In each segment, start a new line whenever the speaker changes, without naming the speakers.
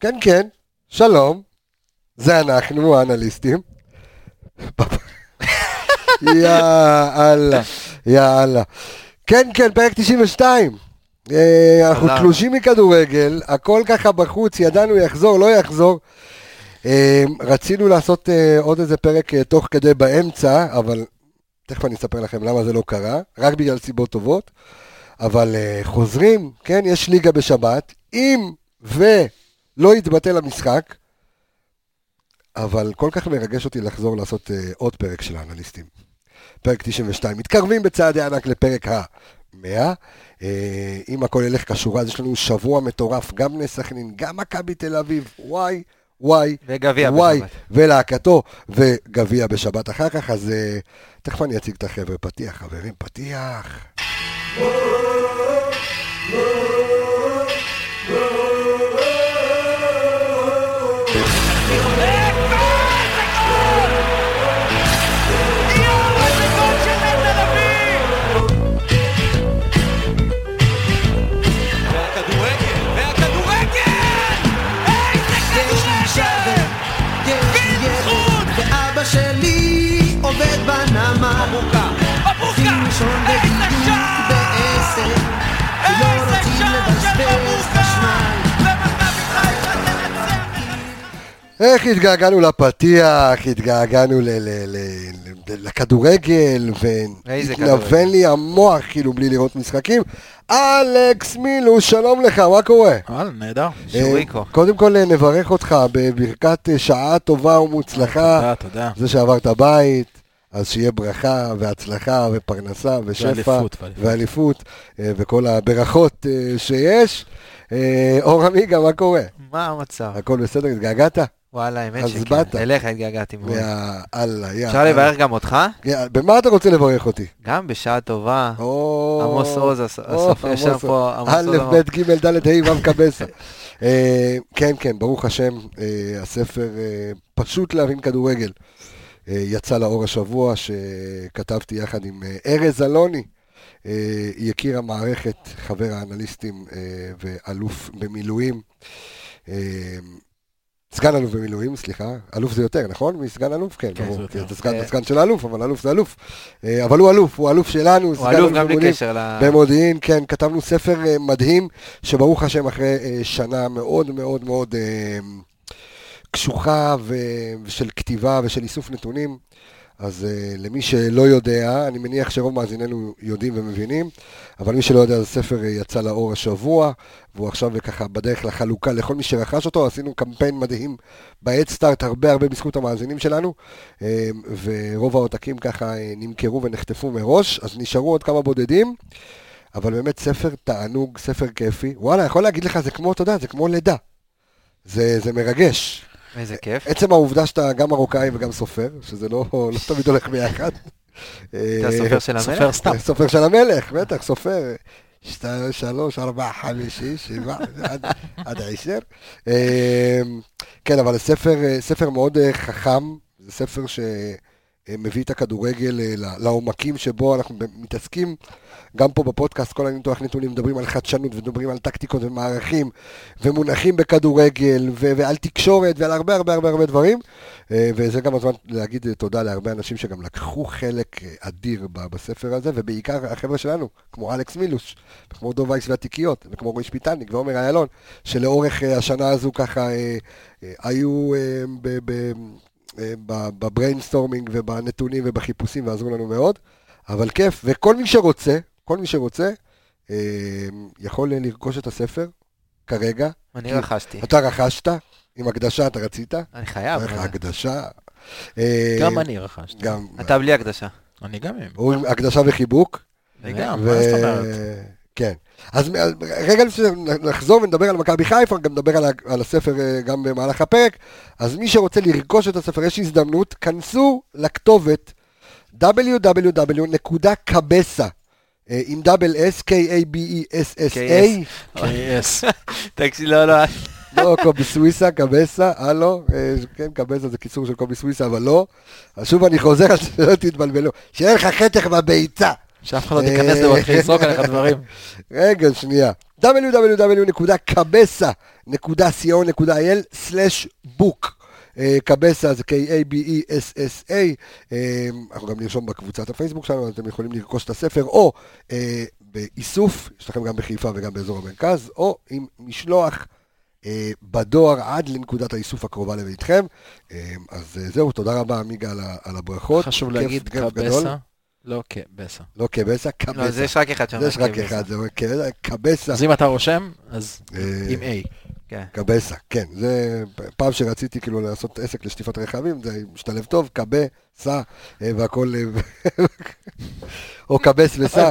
כן, כן, שלום, זה אנחנו, האנליסטים. יאללה, יאללה. כן, כן, פרק 92. אה, אנחנו. תלושים מכדורגל, הכל ככה בחוץ, ידענו יחזור, לא יחזור. אה, רצינו לעשות אה, עוד איזה פרק תוך כדי באמצע, אבל תכף אני אספר לכם למה זה לא קרה, רק בגלל סיבות טובות. אבל חוזרים, כן, יש ליגה בשבת, אם ולא יתבטל המשחק, אבל כל כך מרגש אותי לחזור לעשות אה, עוד פרק של האנליסטים. פרק 92. מתקרבים בצעדי ענק לפרק ה-100. אה, אם הכל ילך כשורה, אז יש לנו שבוע מטורף, גם בני סכנין, גם מכבי תל אביב, וואי, וואי,
וגביע
וואי,
בשבת.
ולהקתו, וגביע בשבת אחר כך, אז אה, תכף אני אציג את החבר'ה. פתיח, חברים, פתיח. איך התגעגענו לפתיח, התגעגענו ל- ל- ל- ל- לכדורגל, והתנוון. לי המוח כאילו בלי לראות משחקים. אלכס מילו, שלום לך, מה קורה?
וואלה, נהדר.
שוריקו.
אה, קודם כל אה, נברך אותך בברכת אה, שעה טובה ומוצלחה,
תודה, תודה.
זה שעברת בית, אז שיהיה ברכה והצלחה ופרנסה ושפע
ואליפות,
וכל הברכות שיש. אור עמיגה, מה קורה?
מה המצב?
הכל בסדר, התגעגעת?
וואלה, האמת
אז
שכן.
באת.
אליך התגעגעתי מאוד.
יא אללה, יא
אפשר. לברך גם אותך?
במה אתה רוצה לברך אותי?
גם בשעה טובה. עמוס עוז, הסופר שם. פה, עמוס עוז
א', ב', ג', ד', ה', ו', קבסה. אה, כן, כן, ברוך השם, אה, הספר אה, פשוט להבין כדורגל. יצא לאור השבוע, שכתבתי יחד עם ארז אלוני. יקיר המערכת, חבר האנליסטים ואלוף במילואים. סגן אלוף במילואים, סליחה. אלוף זה יותר, נכון? מסגן אלוף? כן,
כן,
ברור.
זה.
כי אתה סגן-
אה.
סגן של האלוף, אבל אלוף זה אלוף. אה, אבל הוא אלוף, הוא אלוף שלנו,
הוא
סגן
אלוף
במילואים. במודיעין, כן, כתבנו ספר אה, מדהים, שברוך השם אחרי שנה מאוד מאוד מאוד קשוחה ושל כתיבה ושל איסוף נתונים. אז אה, למי שלא יודע, אני מניח שרוב מאזיננו יודעים ומבינים, אבל מי שלא יודע, הספר אה, יצא לאור השבוע, והוא עכשיו ככה בדרך לחלוקה לכל מי שרכש אותו, עשינו קמפיין מדהים בהדסטארט, הרבה הרבה בזכות המאזינים שלנו, אה, ורוב העותקים ככה נמכרו ונחטפו מראש, אז נשארו עוד כמה בודדים. אבל באמת ספר תענוג, ספר כיפי. וואלה, יכול להגיד לך, זה כמו, אתה יודע, זה כמו לידה. זה, זה מרגש.
איזה כיף.
עצם העובדה שאתה גם מרוקאי וגם סופר, שזה לא, לא תמיד הולך ביחד.
אתה סופר של
סופר
המלך?
סתם.
סופר של המלך, בטח, סופר. שתיים, שלוש, ארבע, חמש, שש, שבע, עד, עד עשר. אמ, כן, אבל ספר, ספר מאוד אה, חכם, זה ספר שמביא את הכדורגל אה, לעומקים שבו אנחנו מתעסקים. גם פה בפודקאסט, כל הניתוח נתונים מדברים על חדשנות ומדברים על טקטיקות ומערכים ומונחים בכדורגל ו- ועל תקשורת ועל הרבה הרבה הרבה הרבה דברים. אה, וזה גם הזמן להגיד אה, תודה להרבה אנשים שגם לקחו חלק אה, אדיר בספר הזה, ובעיקר החבר'ה שלנו, כמו אלכס מילוש, וכמו דוב וייס והתיקיות, וכמו רועי שפיטלניק ועומר איילון, שלאורך אה, השנה הזו ככה אה, אה, היו אה, ב- אה, ב- ב brainstorming ובנתונים ובחיפושים ועזרו לנו מאוד, אבל כיף, וכל מי שרוצה, כל מי שרוצה, אה, יכול אה, לרכוש את הספר כרגע.
אני רכשתי.
אתה רכשת, עם הקדשה אתה רצית,
אני חייב.
הקדשה. אה,
גם אני רכשתי.
גם.
אתה בלי הקדשה.
אני גם עם.
הוא עם הקדשה וחיבוק.
וגם,
ו-
מה זאת אומרת?
כן. אז מ- רגע לפני שנחזור ונדבר על מכבי חיפה, גם נדבר על, על הספר אה, גם במהלך הפרק. אז מי שרוצה לרכוש את הספר, יש הזדמנות, כנסו לכתובת www.kabesa, אה, עם דאבל S, K-A-B-E-S-S-A,
KS.
תקשיב, לא, לא.
לא קובי סוויסה, קבסה, הלו, אה, כן, קבסה זה קיצור של קובי סוויסה, אבל לא. אז שוב אני חוזר שלא תתבלבלו. שיהיה לך חתך בביצה.
שאף אחד לא תיכנס לזה ויתחיל לזרוק עליך דברים.
רגע, שנייה. www.cabesa.co.il/book קבסה זה K-A-B-E-S-S-A, אה, אנחנו גם נרשום בקבוצת הפייסבוק שלנו, אז אתם יכולים לרכוש את הספר, או אה, באיסוף, יש לכם גם בחיפה וגם באזור המרכז, או עם משלוח אה, בדואר עד לנקודת האיסוף הקרובה לביתכם. אה, אז אה, זהו, תודה רבה עמיגה על הברכות.
חשוב להגיד. קבסה, לא קבסה.
לא קבסה,
לא,
קבסה.
זה יש רק אחד שם.
זה יש רק אחד, זה קבסה, קבסה.
אז אם אתה רושם, אז
אה,
עם A.
כן.
קבסה, כן. זה פעם שרציתי כאילו לעשות עסק לשטיפת רכבים, זה משתלב טוב, קבסה, אה, והכל... אה, או קבס וסע.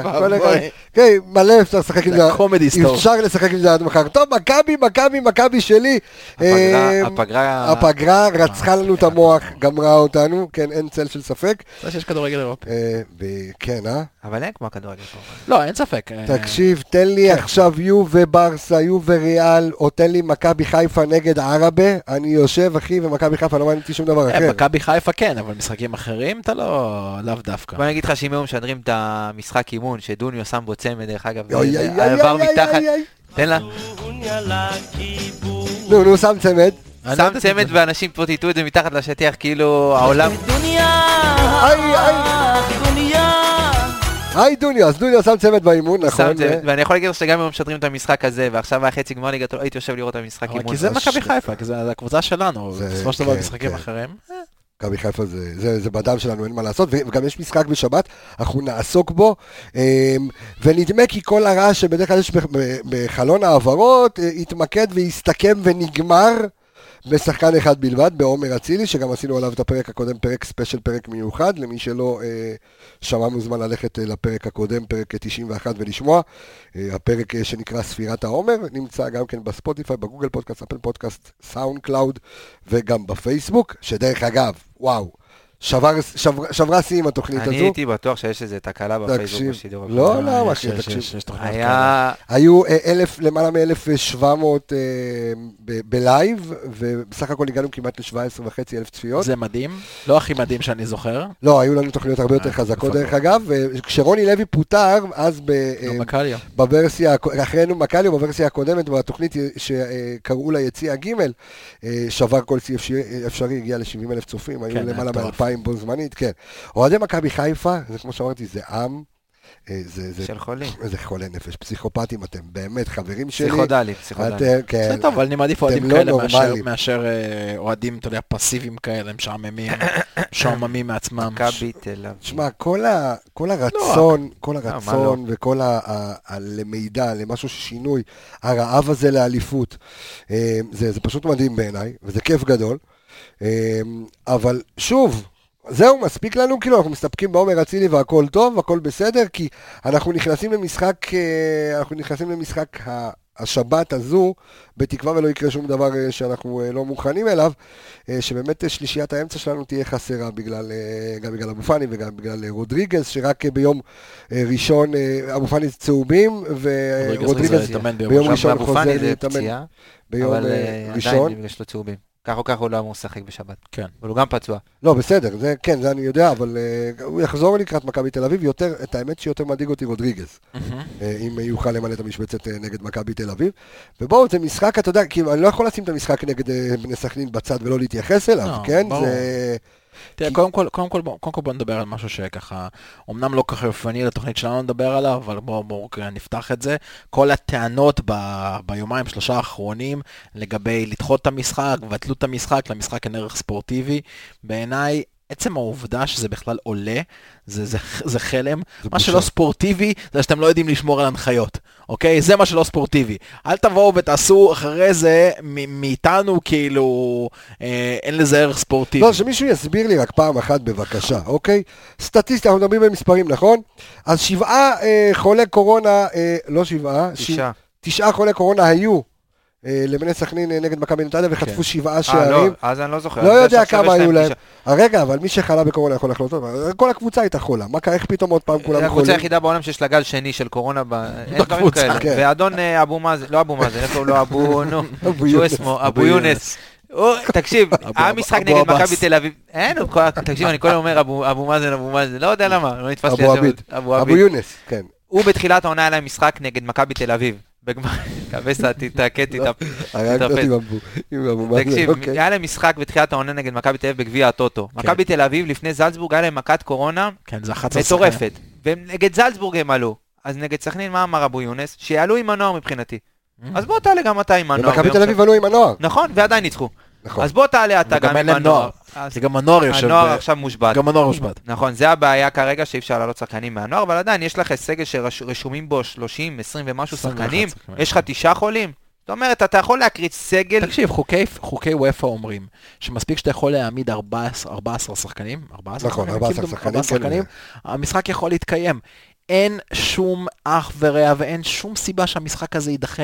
כן, מלא אפשר לשחק עם זה.
קומדי סטור.
אפשר לשחק עם זה עד מחר. טוב, מכבי, מכבי, מכבי שלי. אה,
הפגרה, הפגרה...
הפגרה רצחה לנו את המוח, גמרה אותנו, כן, אין צל של ספק.
זה שיש כדורגל אירופי.
אה, וכן, אה?
אבל אין כמו הכדורגל פה.
לא, אין ספק. אה,
תקשיב, תן לי עכשיו יו וברסה, יו וריאל, או תן לי מכבי חיפה נגד עראבה, אני יושב, אחי, ומכבי חיפה לא מעניין אותי שום דבר
אה,
אחר.
מכבי חיפה כן, אבל משחקים אחרים אתה לא, לאו דווקא.
בוא אני אגיד לך שאם היו משדרים את המשחק אימון, שדוניו שם בו צמד, דרך אגב, עבר מתחת. תן לה,
נו, נו, שם צמד.
לא
שם צמד. ואנשים פה טיטו את זה מתחת לשטיח, כאילו העולם...
היי, דוניו, אז דוניו שם צמד באימון,
שם
נכון?
צמד,
ו-
ואני יכול להגיד לך שגם אם משדרים את המשחק הזה, ועכשיו היה חצי גמר ליגת, הייתי יושב לראות את המשחק אימון.
כי זה מכבי חיפה, כי זה הקבוצה שלנו, בסופו של דבר
כן,
משחקים
כן.
אחרים.
מכבי חיפה זה, זה, זה בדם שלנו, אין מה לעשות, וגם יש משחק בשבת, אנחנו נעסוק בו, אמ, ונדמה כי כל הרעש שבדרך כלל יש בחלון העברות, אה, יתמקד ויסתכם ונגמר בשחקן אחד בלבד, בעומר אצילי, שגם עשינו עליו את הפרק הקודם, פרק ספיישל, פרק מיוחד, למי שלא אה, שמע מוזמן ללכת אה, לפרק הקודם, פרק 91 ולשמוע. אה, הפרק אה, שנקרא ספירת העומר, נמצא גם כן בספוטיפיי, בגוגל פודקאסט, אפל פודקאסט, סאונד קלאוד וגם בפייסבוק, שדרך אגב, וואו, שבר, שבר, שברה שיא עם התוכנית
אני
הזו.
אני הייתי בטוח שיש איזה תקלה בפייסבוק בשידור.
לא, לא, אחי, תקשיב.
היה...
היו אה, אלף, למעלה מ-1,700 אה, ב live, ובסך הכל הגענו כמעט ל-17.5 אלף צפיות.
זה מדהים. לא הכי מדהים שאני זוכר.
לא, היו לנו תוכניות הרבה
אה,
יותר
חזקות,
דרך אגב. כשרוני לוי פוטר, אז ב... בוורסיה, אחרינו מקליו, בוורסיה הקודמת, בתוכנית שקראו לה יציאה ג', שבר כל שיא אפשרי, הגיע ל-70 אלף צופים, היו
כן,
למעלה מ-2,000. אלפיים בו זמנית, כן. אוהדי מכבי חיפה, זה כמו שאמרתי, זה עם. אה, זה, זה,
של חולים.
איזה חולי נפש, פסיכופטים אתם, באמת, חברים שלי.
פסיכודלי, פסיכודלי.
אתם, כן.
זה טוב, אבל אני מעדיף אוהדים
לא
כאלה מאשר, מאשר אה, אוהדים, אתה יודע, פסיביים כאלה, משעממים, משעממים מעצמם.
מכבי תל אביב.
תשמע, כל, ה, כל לא הרצון, לא, כל
לא?
הרצון לא, וכל ה, ה, ה, למידע, למשהו ששינוי, הרעב הזה לאליפות, אה, זה, זה פשוט מדהים בעיניי, וזה כיף גדול. אבל שוב, זהו, מספיק לנו, כאילו, אנחנו מסתפקים בעומר אצילי והכל טוב, הכל בסדר, כי אנחנו נכנסים למשחק, אה, אנחנו נכנסים למשחק. השבת הזו, בתקווה ולא יקרה שום דבר אה, שאנחנו אה, לא מוכנים אליו, שבאמת שלישיית האמצע שלנו תהיה חסרה בגלל, גם בגלל אבו פאני וגם בגלל רודריגז, שרק ביום ראשון אבו פאני צהובים, ורודריגז
ביום
ביום ראשון
אבו
חוזר
פאני זה
להתאמן
פציעה,
ביום
אבל
אה,
אה,
ראשון.
עדיין יש לו צהובים. כך או כך הוא לא אמור לשחק בשבת.
כן.
אבל הוא גם פצוע.
לא, בסדר, זה כן, זה אני יודע, אבל uh, הוא יחזור לקראת מכבי תל אביב, יותר, את האמת שיותר מדאיג אותי רודריגז, uh, אם יוכל למלא את המשבצת uh, נגד מכבי תל אביב. ובואו, זה משחק, אתה יודע, כאילו, אני לא יכול לשים את המשחק נגד uh, בני סכנין בצד ולא להתייחס אליו,
לא,
כן?
ברור.
זה...
תראה, קודם כל, קודם כל, קודם כל בוא נדבר על משהו שככה, אמנם לא כל כך יופני לתוכנית שלנו לדבר עליו, אבל בואו בוא, בוא נפתח את זה. כל הטענות ב, ביומיים שלושה האחרונים לגבי לדחות את המשחק, ובטלו את המשחק, למשחק אין ערך ספורטיבי, בעיניי... עצם העובדה שזה בכלל עולה, זה, זה, זה חלם.
זה
מה
בושה.
שלא ספורטיבי, זה שאתם לא יודעים לשמור על הנחיות, אוקיי? זה מה שלא ספורטיבי. אל תבואו ותעשו אחרי זה מ- מאיתנו, כאילו, אה, אין לזה ערך ספורטיבי.
לא, שמישהו יסביר לי רק פעם אחת בבקשה, אוקיי? סטטיסטי, אנחנו מדברים במספרים, נכון? אז שבעה אה, חולי קורונה, אה, לא שבעה,
שישה.
תשעה חולי קורונה היו לבני סכנין אה, נגד מכבי נתניה וחטפו
כן.
שבעה
אה, לא,
שערים.
אז אני לא זוכר.
לא יודע כמה היו להם.
תשעה.
אה, רגע, אבל מי שחלה בקורונה יכול לחלות עוד פעם. כל הקבוצה הייתה חולה. מה קרה, איך פתאום עוד פעם כולם
הקבוצה
חולים?
היחידה בעולם שיש לה גל שני של קורונה, ב- אין דברים
בקבוצה,
כאלה.
כן.
ואדון אה, אבו מאזן, לא אבו מאזן, איפה הוא לא אבו, נו,
אבו
שהוא
יונס.
אסמו, אבו יונס. תקשיב, היה משחק נגד. מכבי תל אביב, אין, תקשיב, אני כל הזמן אומר אבו מאזן, אבו מאזן, לא יודע למה, לא נתפס לי
אבו. עביד.
אבו.
יונס, כן.
הוא בתחילת העונה היה להם משחק נגד מכבי תל אביב. בגמר, קבסה,
הרגת אותי
תתאפס. תקשיב,
אוקיי.
היה להם משחק בתחילת העונה נגד מכבי תל אביב בגביע הטוטו. מכבי תל אביב לפני זלצבורג היה להם מכת קורונה
כן, זה 11
מטורפת. ונגד זלצבורג הם עלו. אז נגד סכנין, מה אמר אבו יונס? שיעלו עם הנוער מבחינתי. אז בוא תעלה גם אתה עם הנוער.
ומכבי תל. אביב עלו עם הנוער.
נכון, ועדיין ניצחו.
נכון.
אז בוא תעלה אתה גם עם. הנוער.
כי גם הנוער יושב...
הנוער
ב-
עכשיו מושבת.
גם הנוער מושבת.
נכון, זה הבעיה כרגע שאי אפשר לעלות שחקנים מהנוער, אבל עדיין יש לך סגל שרשומים בו 30, 20 ומשהו
21
שחקנים. יש לך תשעה חולים. זאת אומרת, אתה יכול להקריץ סגל,
תקשיב, חוקי, חוקי וופא אומרים שמספיק שאתה יכול להעמיד 14, 14 שחקנים, 14
נכון,
שחקנים,
14
כאילו,
שחקנים,
14
כן.
שחקנים, המשחק יכול להתקיים. אין שום אח ורע ואין שום סיבה שהמשחק הזה יידחה.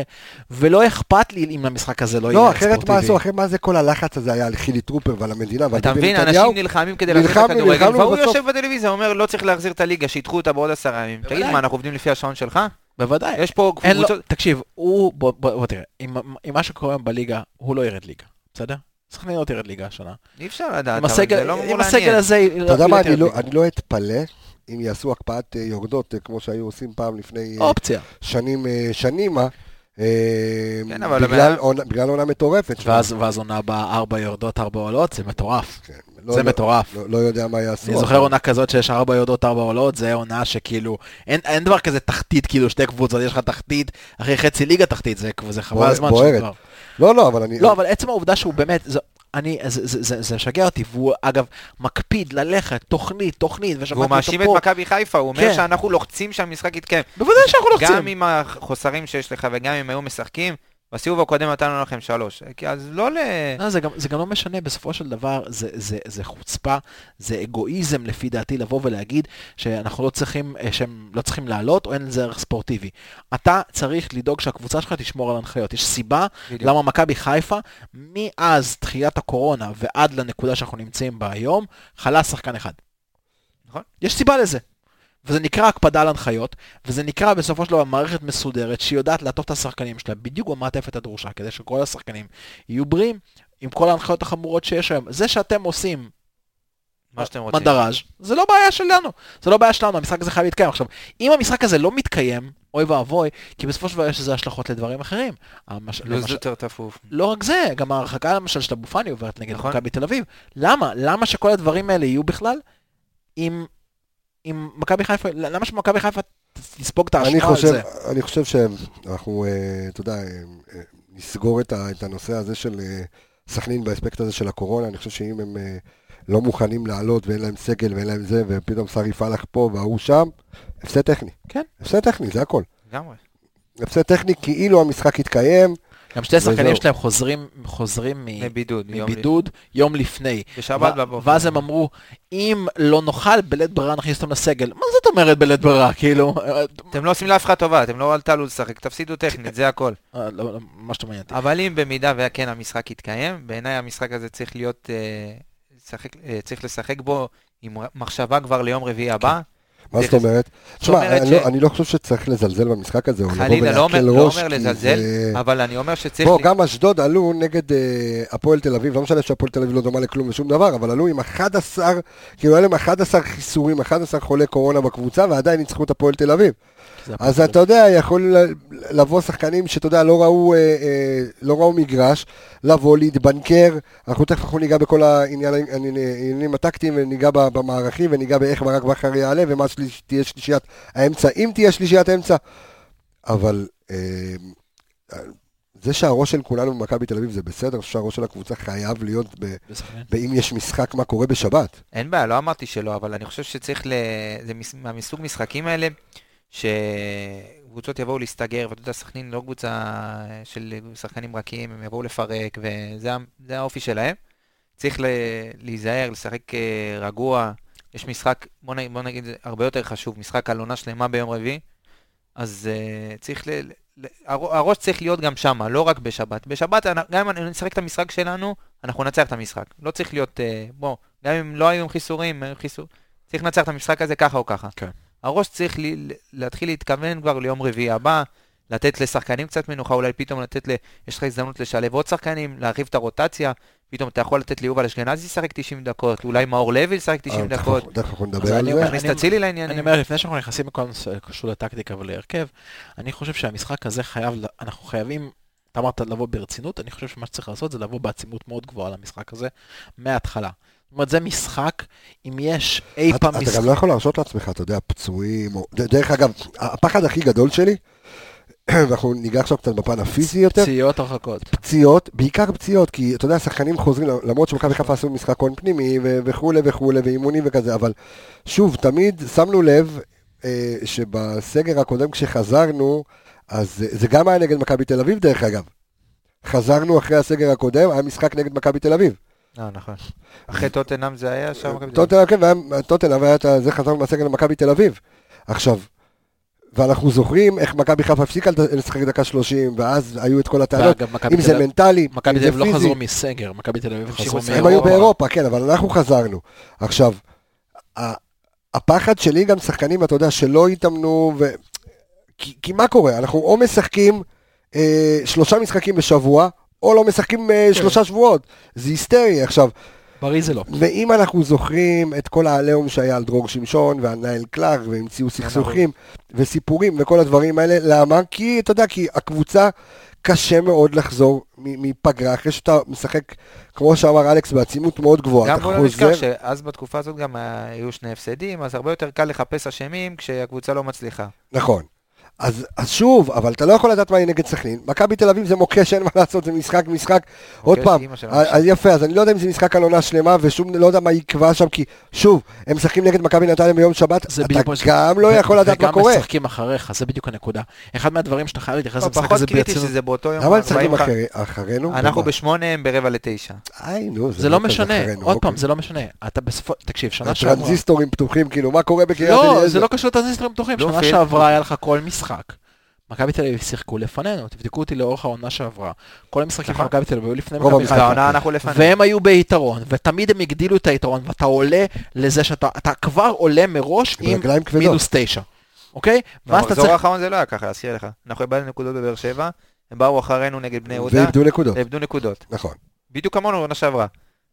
ולא אכפת לי אם המשחק הזה לא,
לא,
יהיה
אחרת מה
ספורטיבי.
עשו? אחרת מה זה כל הלחץ הזה היה על חילי טרופר ועל המדינה ועל
אתה
ביבי
מבין,
נתניהו?
אנשים נלחמים כדי להחזיר את הכדורגל, והוא
ובסוף-
יושב בטלוויזיה, אומר, לא צריך להחזיר את הליגה, שידחו אותה בעוד עשרה ימים. תגיד. מה, אנחנו עובדים לפי השעון שלך?
בוודאי.
יש פה קבוצות...
תקשיב, הוא, בוא, בוא, בוא תראה, עם, עם מה שקורה בליגה, הוא לא ירד ליגה, בסדר? סכנין לא תרד ליגה השנה.
אי אפשר לדעת, אבל
הסגל,
זה לא אמור
עם הסגל
לעניין.
הזה,
אתה יודע מה, אני
תרד
לא-. אני לא אתפלא אם יעשו הקפאת אה, יורדות, אה, כמו שהיו עושים פעם לפני אה,
אופציה.
שנים, שנימה,
כן, אבל
בגלל עונה- מטורפת.
ואז, ואז עונה הבאה ארבע יורדות, ארבע עולות, זה מטורף.
לא-
זה
לא-
מטורף.
לא- לא יודע מה יעשו.
אני זוכר עונה כזאת שיש ארבע יורדות, ארבע עולות, זה עונה שכאילו, אין, אין דבר כזה תחתית, כאילו שתי קבוצות, יש לך תחתית, אחרי חצי ליגה תחתית, זה, זה חבל
בוער-
הזמן
בוערת.
שכבר.
לא, לא, אבל אני...
לא, אבל עצם העובדה שהוא באמת, זה, אני, זה, זה, זה, זה משגע אותי, והוא אגב מקפיד ללכת, תוכנית, תוכנית, ושמעתי
והוא
אותו
מאשים את
פה.
מכבי חיפה, הוא אומר
כן.
שאנחנו לוחצים שהמשחק יתקיים.
בוודאי שאנחנו לוחצים.
גם עם החוסרים שיש לך וגם אם היו משחקים, בסיבוב הקודם נתנו לכם שלוש. כי אז לא ל...
לא, זה, גם, זה גם לא משנה, בסופו של דבר זה, זה, זה חוצפה, זה אגואיזם לפי דעתי לבוא ולהגיד שאנחנו לא צריכים, אה, שהם לא צריכים לעלות או אין לזה ערך ספורטיבי. אתה צריך לדאוג שהקבוצה שלך תשמור על הנחיות. יש סיבה
בדיוק.
למה מכבי חיפה, מאז תחילת הקורונה ועד לנקודה שאנחנו נמצאים בה היום, חלה שחקן אחד.
נכון.
יש סיבה לזה. וזה נקרא הקפדה על הנחיות, וזה נקרא בסופו של דבר מערכת מסודרת שיודעת לעטוף את השחקנים שלה בדיוק במעטפת הדרושה, כדי שכל השחקנים יהיו בריאים עם כל ההנחיות החמורות שיש היום. זה שאתם עושים
מה שאתם רוצים.
מנדראז' זה לא בעיה שלנו, זה לא בעיה שלנו, המשחק הזה חייב להתקיים. עכשיו, אם המשחק הזה לא מתקיים, אוי ואבוי, כי בסופו של דבר יש לזה השלכות לדברים אחרים. המש...
לוז
למשל-
יותר תפוף.
לא רק זה, גם ההרחקה למשל של אבו פאני עוברת נגד
נכון.
מכבי תל אביב. למה? למה שכל הדברים האלה יהיו בכלל אם, אם מכבי חיפה, למה שמכבי חיפה תספוג את האשמה על
חושב,
זה?
אני חושב שאנחנו, אה, אתה יודע, אה, אה, נסגור את, הנושא הזה של סכנין באספקט הזה של הקורונה. אני חושב שאם הם לא מוכנים לעלות ואין להם סגל ואין להם זה, ופתאום שרי פלח פה וההוא שם, הפסד טכני.
כן.
הפסד טכני, זה הכל.
לגמרי.
הפסד טכני כאילו המשחק יתקיים.
גם שתי שחקנים. שלהם חוזרים, חוזרים מ-
מבידוד. יום
מבידוד יום לפני.
בשבת בבוקר.
ואז הם אמרו, אם לא נוכל, בלית ברירה נכניס אותם לסגל. מה זאת אומרת בלית ברירה? כאילו,
אתם לא עושים לאף אחד טובה, אתם לא תעלו לשחק, תפסידו טכנית, זה הכל.
אה, לא, לא, מה שאתה מעניין.
אבל אם במידה וכן המשחק יתקיים, בעיניי המשחק הזה צריך להיות, אה, אה, צריך לשחק בו עם מחשבה כבר ליום רביעי הבא.
מה זאת אומרת? תשמע, אני לא- אני לא חושב שצריך לזלזל במשחק הזה, או לבוא
חלילה, לא אומר
ולהקל
לא
ראש,
אומר
כי
לזלזל, אבל אני אומר שצריך...
בוא, גם אשדוד עלו נגד אה, הפועל תל אביב, לא משנה שהפועל תל אביב לא דומה לכלום ושום דבר, אבל עלו עם 11, כאילו היה להם 11 חיסורים, 11 חולי קורונה בקבוצה, ועדיין ניצחו את הפועל תל אביב. אז. אתה יודע, יכול ל- לבוא שחקנים שאתה יודע, לא ראו, אה, אה, לא ראו מגרש, לבוא, להתבנקר, אנחנו תכף אנחנו ניגע בכל העניינים הטקטיים, וניגע במערכים, וניגע באיך ברק בכר יעלה, ומה שליש- תהיה שלישיית האמצע, אם תהיה שלישיית אמצע. אבל אה, זה שהראש של כולנו במכבי תל אביב זה בסדר, שהראש של הקבוצה חייב להיות, ב-. באם יש משחק, מה קורה בשבת.
אין בעיה, לא אמרתי שלא, אבל אני חושב שצריך ל... זה מס- מהמסוג משחקים האלה, שקבוצות יבואו להסתגר, ואתה יודע, סכנין לא קבוצה של שחקנים רכים, הם יבואו לפרק, וזה האופי שלהם. צריך. להיזהר, לשחק אה, רגוע. יש משחק, בוא נגיד, בוא נגיד, הרבה יותר חשוב, משחק על עונה שלמה ביום רביעי, אז uh, צריך ל... ל- הר- הראש צריך להיות גם שמה, לא רק בשבת. בשבת, גם אם נשחק את המשחק שלנו, אנחנו ננצח את המשחק. לא צריך להיות, אה, בוא, גם אם לא היו עם חיסורים, חיסור... צריך לנצח את המשחק הזה ככה או ככה.
כן.
הראש צריך לי, להתחיל להתכוון כבר ליום רביעי הבא, לתת לשחקנים קצת מנוחה, אולי פתאום לתת ל... יש לך הזדמנות לשלב עוד שחקנים, להרחיב את הרוטציה, פתאום אתה יכול לתת ליובל אשכנזי לשחק 90 דקות, אולי מאור לוי לשחק 90
אה,
דקות,
תכף- אנחנו נדבר על
אני
זה.
תכניס את אצילי לעניינים.
אני אומר, לפני שאנחנו נכנסים לכל נושא קשור לטקטיקה ולהרכב, אני חושב שהמשחק הזה חייב, אנחנו חייבים, אתה אמרת לבוא ברצינות, אני חושב שמה שצריך לעשות זה לבוא בעצימות מאוד גבוהה למשחק הזה, מההתחלה. זאת אומרת, זה משחק, אם יש אי
אתה
פעם
אתה
משחק...
גם לא יכול להרשות לעצמך, אתה יודע, פצועים, או... דרך אגב, הפחד הכי גדול שלי, ואנחנו ניגע עכשיו קצת בפן הפיזי יותר,
פציעות הרחקות.
פציעות, בעיקר פציעות, כי אתה יודע, שחקנים חוזרים, למרות שמכבי חיפה עשו משחק הון פנימי וכולי וכולי, ואימונים וכזה, אבל שוב, תמיד שמנו לב אה, שבסגר הקודם כשחזרנו, אז זה- זה גם היה נגד מכבי תל אביב דרך אגב. חזרנו אחרי הסגר הקודם, היה משחק נגד מכבי תל אביב.
אה, נכון. אחרי טוטנאם זה היה שם? מכבי תל אביב?
טוטנאם, כן, טוטנאם, והיה את ה- זה חזרנו מהסגל למכבי תל אביב. עכשיו, ואנחנו זוכרים איך מכבי חיפה הפסיקה לשחק דקה 30, ואז היו את כל הטענות,
ואגב, מכבי
אם
תל
זה מנטלי,
מכבי
אם
תל
זה
אביב לא
פיזי.
חזרו מסגר, מכבי תל אביב חזרו
לשחק.
הם היו
מאירופה.
באירופה, כן, אבל אנחנו חזרנו. עכשיו, ה- הפחד שלי גם שחקנים, אתה יודע, שלא התאמנו, ו... כי, כי מה קורה? אנחנו או משחקים אה, שלושה משחקים בשבוע, או לא משחקים אה, שלושה שבועות. זה היסטרי. עכשיו,
בריא זה לא.
ואם אנחנו זוכרים את כל העליהום שהיה על דרור שמשון ועל נייל קלאר, והמציאו סכסוכים וסיפורים וכל הדברים האלה, למה? כי, אתה יודע, כי הקבוצה, קשה מאוד לחזור מ- מפגרה, אחרי שאתה משחק, כמו שאמר אלכס, בעצימות מאוד גבוהה.
גם בוא לא נזכר
חוזר,
שאז בתקופה הזאת גם אה, היו שני הפסדים, אז הרבה יותר קל לחפש אשמים כשהקבוצה לא מצליחה.
נכון. אז, אז שוב, אבל אתה לא יכול לדעת מה יהיה נגד סכנין. מכבי תל אביב זה מוקש, אין מה לעשות, זה משחק, משחק. עוד פעם, אז אז יפה, אז אני לא יודע אם זה משחק על עונה שלמה, ושום, לא יודע מה יקבע שם, כי שוב, הם משחקים נגד מכבי נתניה ביום שבת, אתה
בדיוק מה ש-
גם לא יכול לדעת מה קורה.
וגם משחקים אחריך, זה בדיוק הנקודה. אחד מהדברים שאתה חייב להתייחס
לא,
למשחק
פחות
הזה
קריטי
ברצינות.
שזה באותו יום.
למה הם משחקים
40
אחרי- אחרינו?
אנחנו? בשמונה, הם ברבע לתשע.
זה לא
כזה
משנה, עוד
אוקיי.
פעם, זה לא משנה. אתה בסופו, תקשיב, שנה שעברה...
הטרנזיסטורים פתוחים, כאילו, מה קורה בקריית
לא,
אליעזר?
זה לא קשור לטרנזיסטורים פתוחים. שנה. שעברה היה לך כל משחק. מכבי תל אביב שיחקו לפנינו, תבדקו אותי לאורך העונה שעברה. כל המשחקים של
נכון.
מכבי תל אביב היו לפני מכבי. חיפה. והם היו ביתרון, ותמיד הם הגדילו את היתרון, ואתה עולה לזה שאתה אתה כבר עולה מראש עם. מינוס תשע, אוקיי? ואז אתה
במחזור
צריך...
האחרון זה לא היה ככה, אזכיר לך. אנחנו איבדנו נקודות בבאר שבע, הם באו אחרינו נגד בני יהודה,
ואיבדו נקודות,
ואיבדו נקודות.
נכון.
בדיוק כמונו בעונה שעברה.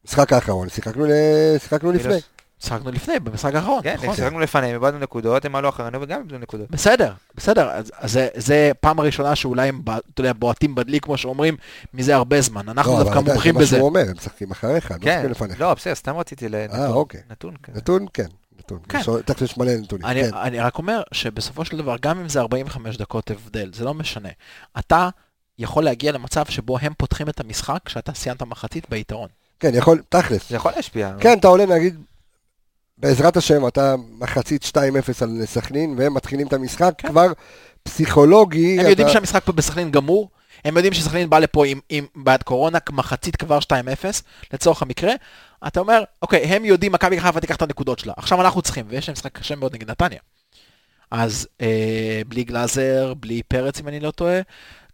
משחק האחרון, שיחקנו לפני.
שחקנו לפני, במשחק האחרון,
כן,
נכון.
שיחקנו לפניהם, איבדנו נקודות, הם עלו אחרינו וגם איבדו נקודות.
בסדר, בסדר, אז, אז זה, זה פעם הראשונה שאולי הם, אתה יודע, בועטים בדלי, כמו שאומרים, מזה הרבה זמן. אנחנו
לא, אבל
דווקא מומחים
זה מה
בזה.
שהוא אומר, הם משחקים אחריך, הם לא
כן,
משחקים לפניך.
לא, בסדר, סתם רציתי לנתון.
אה, אוקיי.
נתון כזה.
נתון, כן. נתון.
כן.
תכף יש מלא נתונים.
אני,
כן.
אני רק אומר שבסופו של דבר, גם אם זה 45 דקות הבדל, זה לא משנה. אתה יכול להגיע למצב שבו הם פותחים את המשחק כשאתה סיימת מחצית ביתרון.
כן, יכול, תכלס.
זה יכול להשפיע.
כן, אתה עולה נגיד, בעזרת השם, אתה מחצית 2-0 על סכנין, והם מתחילים את המשחק,
כן.
כבר פסיכולוגי.
הם
אתה-
יודעים שהמשחק פה בסכנין גמור, הם יודעים שסכנין בא לפה עם, עם בעד קורונה, מחצית כבר 2-0, לצורך המקרה. אתה אומר, אוקיי, הם יודעים, מכבי חיפה תיקח את הנקודות שלה. עכשיו אנחנו צריכים, ויש להם משחק קשה מאוד נגד נתניה. אז אה, בלי גלאזר, בלי פרץ, אם אני לא טועה,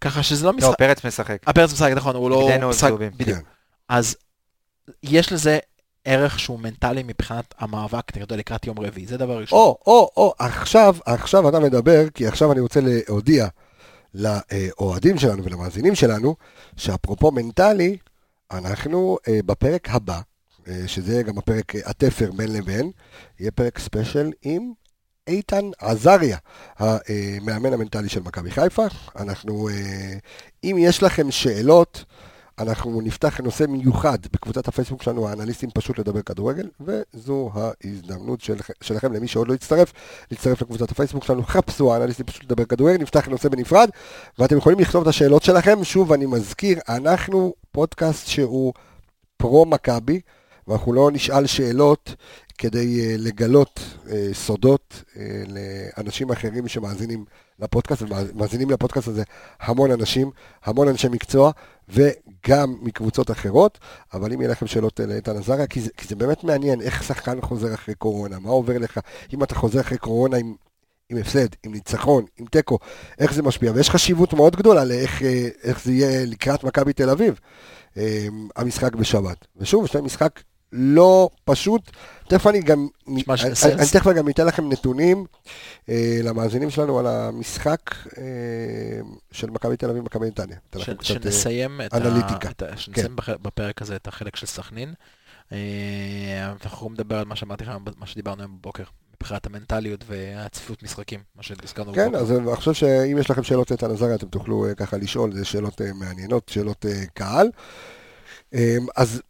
ככה שזה לא משחק...
לא, פרץ משחק.
הפרץ משחק, נכון, הוא לא משחק... בדיוק.
כן.
אז יש לזה ערך שהוא מנטלי מבחינת המאבק נגדו לקראת יום רביעי, זה דבר ראשון.
או, או, או, עכשיו, עכשיו אתה מדבר, כי עכשיו אני רוצה להודיע לאוהדים שלנו ולמאזינים שלנו, שאפרופו מנטלי, אנחנו אה, בפרק הבא, אה, שזה גם הפרק אה, התפר בין לבין, יהיה פרק ספיישל עם איתן עזריה, המאמן המנטלי של מכבי חיפה. אנחנו, אה, אם יש לכם שאלות, אנחנו נפתח נושא מיוחד בקבוצת הפייסבוק שלנו, האנליסטים פשוט לדבר כדורגל, וזו ההזדמנות של, שלכם, למי שעוד לא הצטרף, להצטרף לקבוצת הפייסבוק שלנו, חפשו האנליסטים פשוט לדבר כדורגל, נפתח נושא בנפרד, ואתם יכולים לכתוב את השאלות שלכם. שוב, אני מזכיר, אנחנו פודקאסט שהוא פרו-מכבי, ואנחנו לא נשאל שאלות כדי uh, לגלות uh, סודות uh, לאנשים אחרים שמאזינים לפודקאסט, ומאזינים לפודקאסט הזה המון אנשים, המון אנשי מקצוע, וגם מקבוצות אחרות, אבל אם יהיה לכם שאלות אה, לאיתן עזריה, כי, כי זה באמת מעניין איך שחקן חוזר אחרי קורונה, מה עובר לך, אם אתה חוזר אחרי קורונה עם, עם הפסד, עם ניצחון, עם תיקו, איך זה משפיע, ויש חשיבות מאוד גדולה לאיך אה, איך זה יהיה לקראת מכבי תל אביב, אה, המשחק בשבת. ושוב, יש להם משחק לא פשוט. תכף אני גם, אני, אני תכף גם אתן לכם נתונים אה, למאזינים שלנו על המשחק אה, של מכבי תל אביב ומכבי נתניה.
שנסיים את
אנליטיקה.
ה... את ה... שנסיים בח- בפרק הזה את החלק של סכנין. אה, אנחנו לדבר על מה שאמרתי לכם, מה שדיברנו היום בבוקר, מבחינת המנטליות והצפיפות משחקים, מה שהזכרנו
כן,
בבוקר.
אז אני חושב שאם יש לכם שאלות איתן עזריה, אתם תוכלו אה, ככה לשאול, זה שאלות אה, מעניינות, שאלות אה, קהל. אז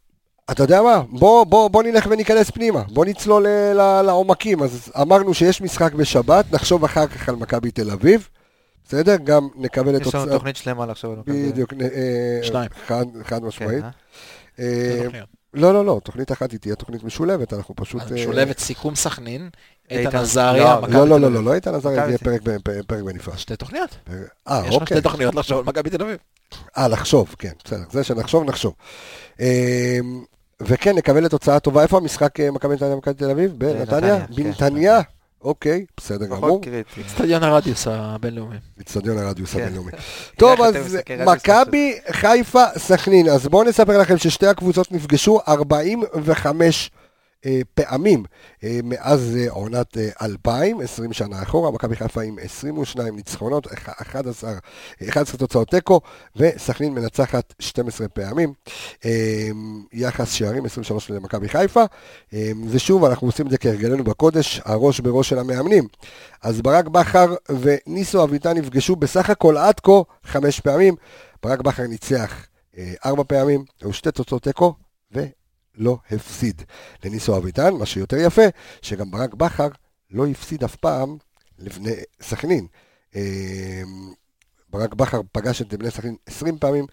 אתה יודע מה? בוא, בוא, בוא נלך וניכנס פנימה, בוא נצלול אה, ל- לעומקים. אז אמרנו שיש משחק בשבת, נחשוב אחר כך על מכבי תל אביב, בסדר? גם נקבל את
יש לנו
תוצאה...
תוכנית שלמה לחשוב על מכבי.
בדיוק, אה,
שניים.
חד, חד
כן,
משמעית.
אה?
אה,
זה תוכניות.
לא, לא, לא, תוכנית אחת היא תהיה תוכנית משולבת, אנחנו פשוט... אה,
משולבת סיכום סכנין, איתן עזריה,
לא,
מכבי
לא, לא,
תל
לא,
אביב.
לא, לא איתן עזריה, זה יהיה פרק בנפרד.
שתי תוכניות.
אה,
יש לנו
אוקיי.
שתי תוכניות לחשוב על מכבי תל אביב.
אה, לחשוב, כן, בסדר, זה שנחשוב, נחשוב. אה, וכן, נקבל לתוצאה טובה. איפה המשחק אה, מכבי נתניה מכבי תל אביב? בנתניה?
בנתניה, כן.
בנתניה? אוקיי, בסדר
פחות
גמור.
קריטי.
אצטדיון הרדיוס הבינלאומי.
אצטדיון הרדיוס
כן.
הבינלאומי. טוב, אז מכבי חיפה סכנין. אז בואו נספר לכם ששתי הקבוצות נפגשו 45 אה, פעמים אה, מאז אה, עונת אה, 2000, 20 שנה אחורה. מכבי חיפה עם 22 ניצחונות, אח- 11, 11 תוצאות תיקו, וסכנין מנצחת 12 פעמים. אה, יחס שערים 23 למכבי חיפה. אה, ושוב, אנחנו עושים את זה כהרגלנו בקודש, הראש בראש של המאמנים. אז ברק בכר וניסו אביטן נפגשו בסך הכל עד כה חמש פעמים. ברק בכר ניצח אה, ארבע פעמים, היו שתי תוצאות תיקו, ולא הפסיד לניסו אביטן. מה שיותר יפה, שגם ברק בכר לא הפסיד אף פעם לבני סכנין. אה, ברק בכר פגש את בני סכנין 20 פעמים,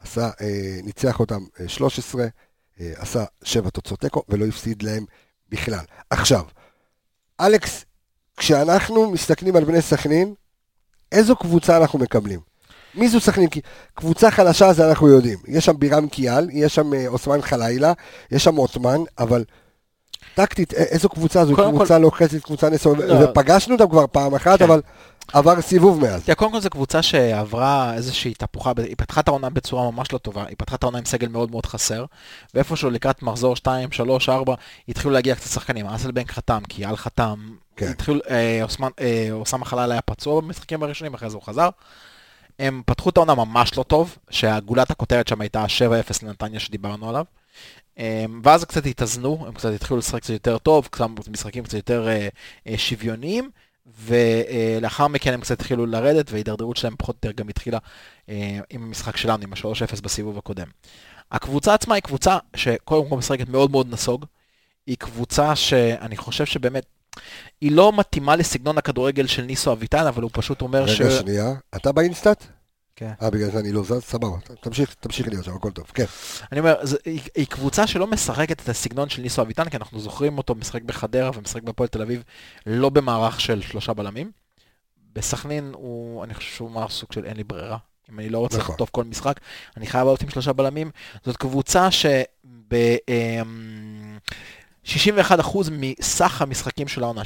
עשה, אה, ניצח אותם אה, 13, אה, עשה שבע תוצאות תיקו, ולא הפסיד להם בכלל. עכשיו, אלכס, כשאנחנו מסתכלים על בני סכנין, איזו קבוצה אנחנו מקבלים? מי זו סכנין? כי קבוצה חלשה זה אנחנו יודעים. יש שם בירם קיאל, יש שם אה, אוסמן חלילה, יש שם עותמן, אבל טקטית, איזו קבוצה זו? קבוצה לוחצת, קבוצה נסורת,
לא.
ופגשנו אותם כבר פעם אחת,
כן.
אבל עבר סיבוב מאז.
תראה, קודם כל זו קבוצה שעברה איזושהי תהפוכה, היא פתחה את העונה בצורה ממש לא טובה, היא פתחה את העונה עם סגל מאוד מאוד חסר, ואיפשהו לקראת מחזור 2, 3, 4, התחילו להגיע קצת שחקנים, אסלבנק חתם, קיאל חתם,
כן.
התחילו, אה, אוסמן, אה, חלל היה פצוע במשחקים הראשונים, אחרי זה הוא חזר. הם פתחו את העונה ממש לא טוב, שהגולת הכותרת שם הייתה 7-0 לנתניה שדיברנו עליו. אה, ואז קצת התאזנו, הם קצת התחילו לשחק קצת יותר טוב, קצת משחקים קצת יותר אה, אה, שוויוניים, ולאחר מכן הם קצת התחילו לרדת, וההידרדרות שלהם פחות או יותר גם התחילה אה, עם המשחק שלנו, עם ה-3-0 בסיבוב הקודם. הקבוצה עצמה היא קבוצה שקודם כל משחקת מאוד מאוד נסוג, היא קבוצה שאני חושב שבאמת, היא לא מתאימה לסגנון הכדורגל של ניסו אביטן, אבל הוא פשוט אומר ש...
רגע, שנייה. אתה באינסטאט?
כן.
אה, בגלל זה אני לא זז? סבבה. תמשיך, תמשיך להיות שם, הכל טוב. כן.
אני אומר, זה, היא, היא קבוצה שלא משחקת את הסגנון של ניסו אביטן, כי אנחנו זוכרים אותו משחק בחדרה ומשחק בהפועל תל אביב, לא במערך של שלושה בלמים. בסכנין הוא, אני חושב שהוא מערך סוג של אין לי ברירה. אם אני לא רוצה
נכון.
לחטוף כל משחק, אני חייב לעלות עם שלושה בלמים. זאת קבוצה שב... אמ, 61% מסך המשחקים של העונה,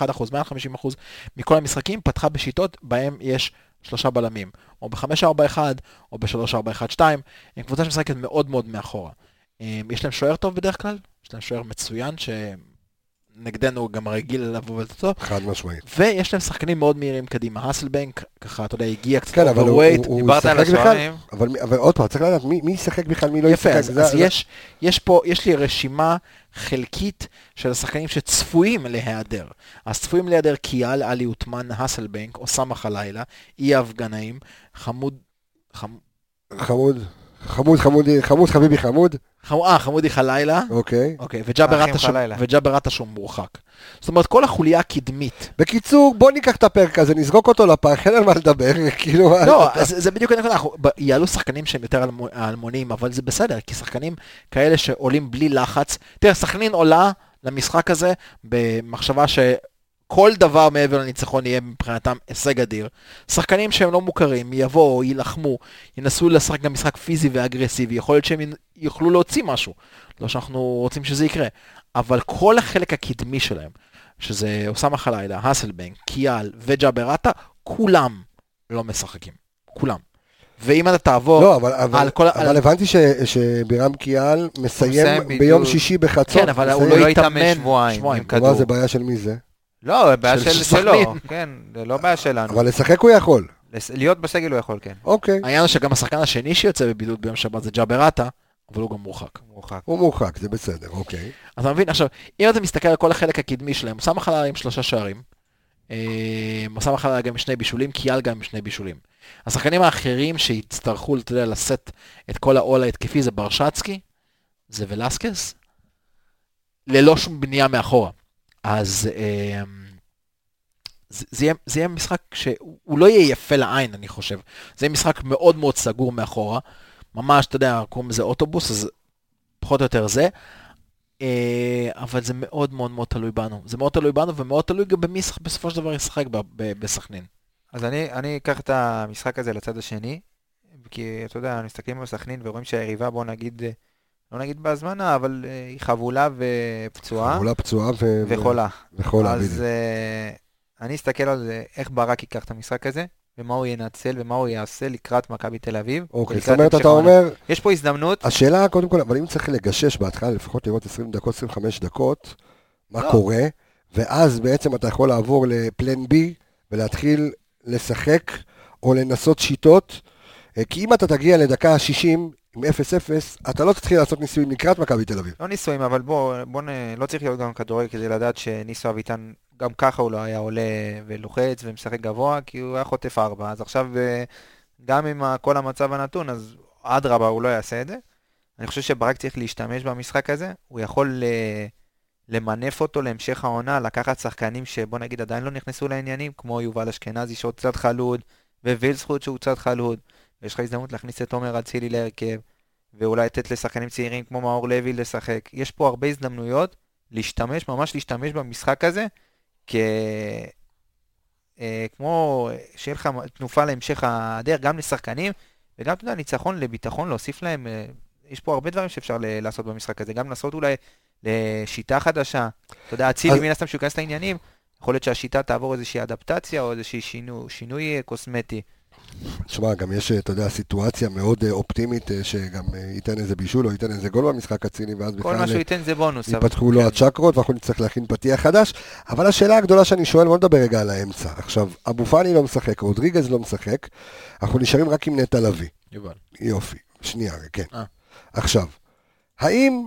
61%, 150% מכל המשחקים פתחה בשיטות בהם יש שלושה בלמים, או ב-5-4-1 או ב-3-4-1-2, הם קבוצה שמשחקת מאוד מאוד מאחורה. אמ, יש להם שוער טוב בדרך כלל, יש להם שוער מצוין שנגדנו גם רגיל לבוא ולתוצאות,
חד משמעית.
ויש להם שחקנים מאוד מהירים קדימה, האסלבנק, ככה, אתה יודע, הגיע קצת
כן, אבל הוא-
אוברווייט,
הוא- הוא
דיברת על? השוערים,
אבל אבל עוד פעם, צריך לדעת מי מי ישחק בכלל, מי לא ישחק.
יפה, אז,
זה-
אז
זה-
יש, יש פה, יש לי רשימה חלקית של השחקנים שצפויים להיעדר. אז צפויים להיעדר קיאל, עלי עותמן, האסלבנק, אוסאמה חלילה, אייב גנאים, חמוד, חמ,
חמוד, חמוד, חמוד, חמוד, חביבי חמוד,
חמ, אה, חמודי חלילה,
אוקיי.
אוקיי, וג'אבר שהוא מורחק. זאת אומרת, כל החוליה הקדמית.
בקיצור, בוא ניקח את הפרק הזה, נזרוק אותו לפח, אין על מה לדבר, כאילו...
לא, אז זה בדיוק הנקודה, יעלו שחקנים שהם יותר אלמו- אלמוניים, אבל זה בסדר, כי שחקנים כאלה שעולים בלי לחץ, תראה, סכנין עולה למשחק הזה במחשבה שכל דבר מעבר לניצחון יהיה מבחינתם הישג אדיר. שחקנים שהם לא מוכרים, יבואו, יילחמו, ינסו לשחק גם משחק פיזי ואגרסיבי, יכול להיות שהם יוכלו להוציא משהו. לא שאנחנו רוצים שזה יקרה, אבל כל החלק הקדמי שלהם, שזה אוסאמה חלילה, האסלבנק, קיאל וג'אבר עטה, כולם לא משחקים. כולם. ואם אתה תעבור
לא, אבל, אבל,
על כל...
אבל
על...
הבנתי ש, שבירם קיאל מסיים
מסיים
ביום
בדיוק.
שישי בחצות.
כן, אבל הוא. לא
לא
התאמן
התאמן שבועיים
שבועיים.
עם
מה
כדור.
זה בעיה של מי זה?
לא, בעיה
של
של. שלו, כן, זה לא בעיה שלנו.
אבל לשחק הוא יכול.
לס- להיות בסגל הוא יכול, כן.
אוקיי,
העניין הוא שגם השחקן השני שיוצא בבידוד ביום שבת זה ג'אברטה, אבל הוא גם מורחק.
מורחק.
הוא מורחק, זה בסדר, אוקיי.
אז אתה מבין, עכשיו, אם אתה מסתכל על כל החלק הקדמי שלהם, הוא שם חלל עם שלושה שערים, אה, הוא שם חלל גם עם שני בישולים, קיאל גם עם שני בישולים. השחקנים האחרים שיצטרכו, אתה יודע, לשאת את כל העול ההתקפי זה ברשצקי, זה ולסקס, ללא שום בנייה מאחורה. אז אה, זה, זה, יהיה, זה יהיה משחק שהוא לא יהיה יפה לעין, אני חושב. זה יהיה משחק מאוד מאוד סגור מאחורה. ממש, אתה יודע, קוראים לזה אוטובוס, אז פחות או יותר זה. אה, אבל זה מאוד מאוד מאוד תלוי בנו. זה מאוד תלוי בנו ומאוד תלוי גם במי בסופו של דבר ישחק בסכנין.
אז אני, אני אקח את המשחק הזה לצד השני, כי אתה יודע, מסתכלים על סכנין ורואים שהיריבה, בוא נגיד, לא נגיד בהזמנה, אבל אה, היא חבולה ופצועה
חבולה פצועה ו...
וחולה.
וחולה,
אז
בדיוק.
אה, אני אסתכל על זה, איך ברק ייקח את המשחק הזה, ומה הוא ינצל ומה הוא יעשה לקראת מכבי תל אביב.
אוקיי, זאת אומרת, אתה. אומר,
יש פה הזדמנות,
השאלה קודם כל, אבל אם צריך לגשש בהתחלה, לפחות לראות 20 דקות, 25 דקות, מה
לא.
קורה, ואז בעצם אתה יכול לעבור לפלן בי ולהתחיל לשחק או לנסות שיטות, אה, כי אם אתה תגיע לדקה ה-60 עם 0-0, אתה לא תתחיל לעשות ניסויים לקראת מכבי תל אביב.
לא ניסויים, אבל בוא, בוא נ... לא צריך להיות גם כדורגל כדי לדעת שניסו אביטן, גם ככה הוא לא היה עולה ולוחץ ומשחק גבוה, כי הוא היה חוטף ארבע. אז עכשיו, אה, גם עם כל המצב הנתון, אז אדרבה, הוא לא יעשה את זה. אני חושב שברק צריך להשתמש במשחק הזה, הוא יכול אה, למנף אותו להמשך העונה, לקחת שחקנים שבוא נגיד עדיין לא נכנסו לעניינים, כמו יובל אשכנזי שהוא קצת חלוד, ווילסחוט שהוא קצת חלוד, ויש לך הזדמנות להכניס את עומר אצילי להרכב. ואולי לתת לשחקנים צעירים כמו מאור לוי לשחק. יש פה הרבה הזדמנויות להשתמש, ממש להשתמש במשחק הזה, כ... אה, כמו שיהיה לך תנופה להמשך הדרך, גם לשחקנים, וגם, אתה יודע, ניצחון לביטחון, להוסיף להם, אה, יש פה הרבה דברים שאפשר לעשות במשחק הזה, גם לעשות אולי לשיטה חדשה. אתה יודע, אצילי, מן הסתם, שהוא ייכנס לעניינים, יכול להיות שהשיטה תעבור איזושהי אדפטציה או איזושהי שינו, שינוי אה, קוסמטי.
תשמע, גם יש, אתה יודע, סיטואציה מאוד אה, אופטימית, אה, שגם אה, ייתן איזה בישול או ייתן איזה גול במשחק הציני, ואז
כל
בכלל
מה שהוא
אה,
ייתן זה בונוס. אבל-
ייפתחו לו
כן.
הצ'קרות, ואנחנו נצטרך להכין פתיח חדש. אבל השאלה הגדולה שאני שואל, בוא נדבר רגע על האמצע. עכשיו, אבו פאני לא משחק, רודריגז לא משחק, אנחנו נשארים רק עם נטע לביא.
יובל.
יופי, שנייה, כן.
אה.
עכשיו, האם,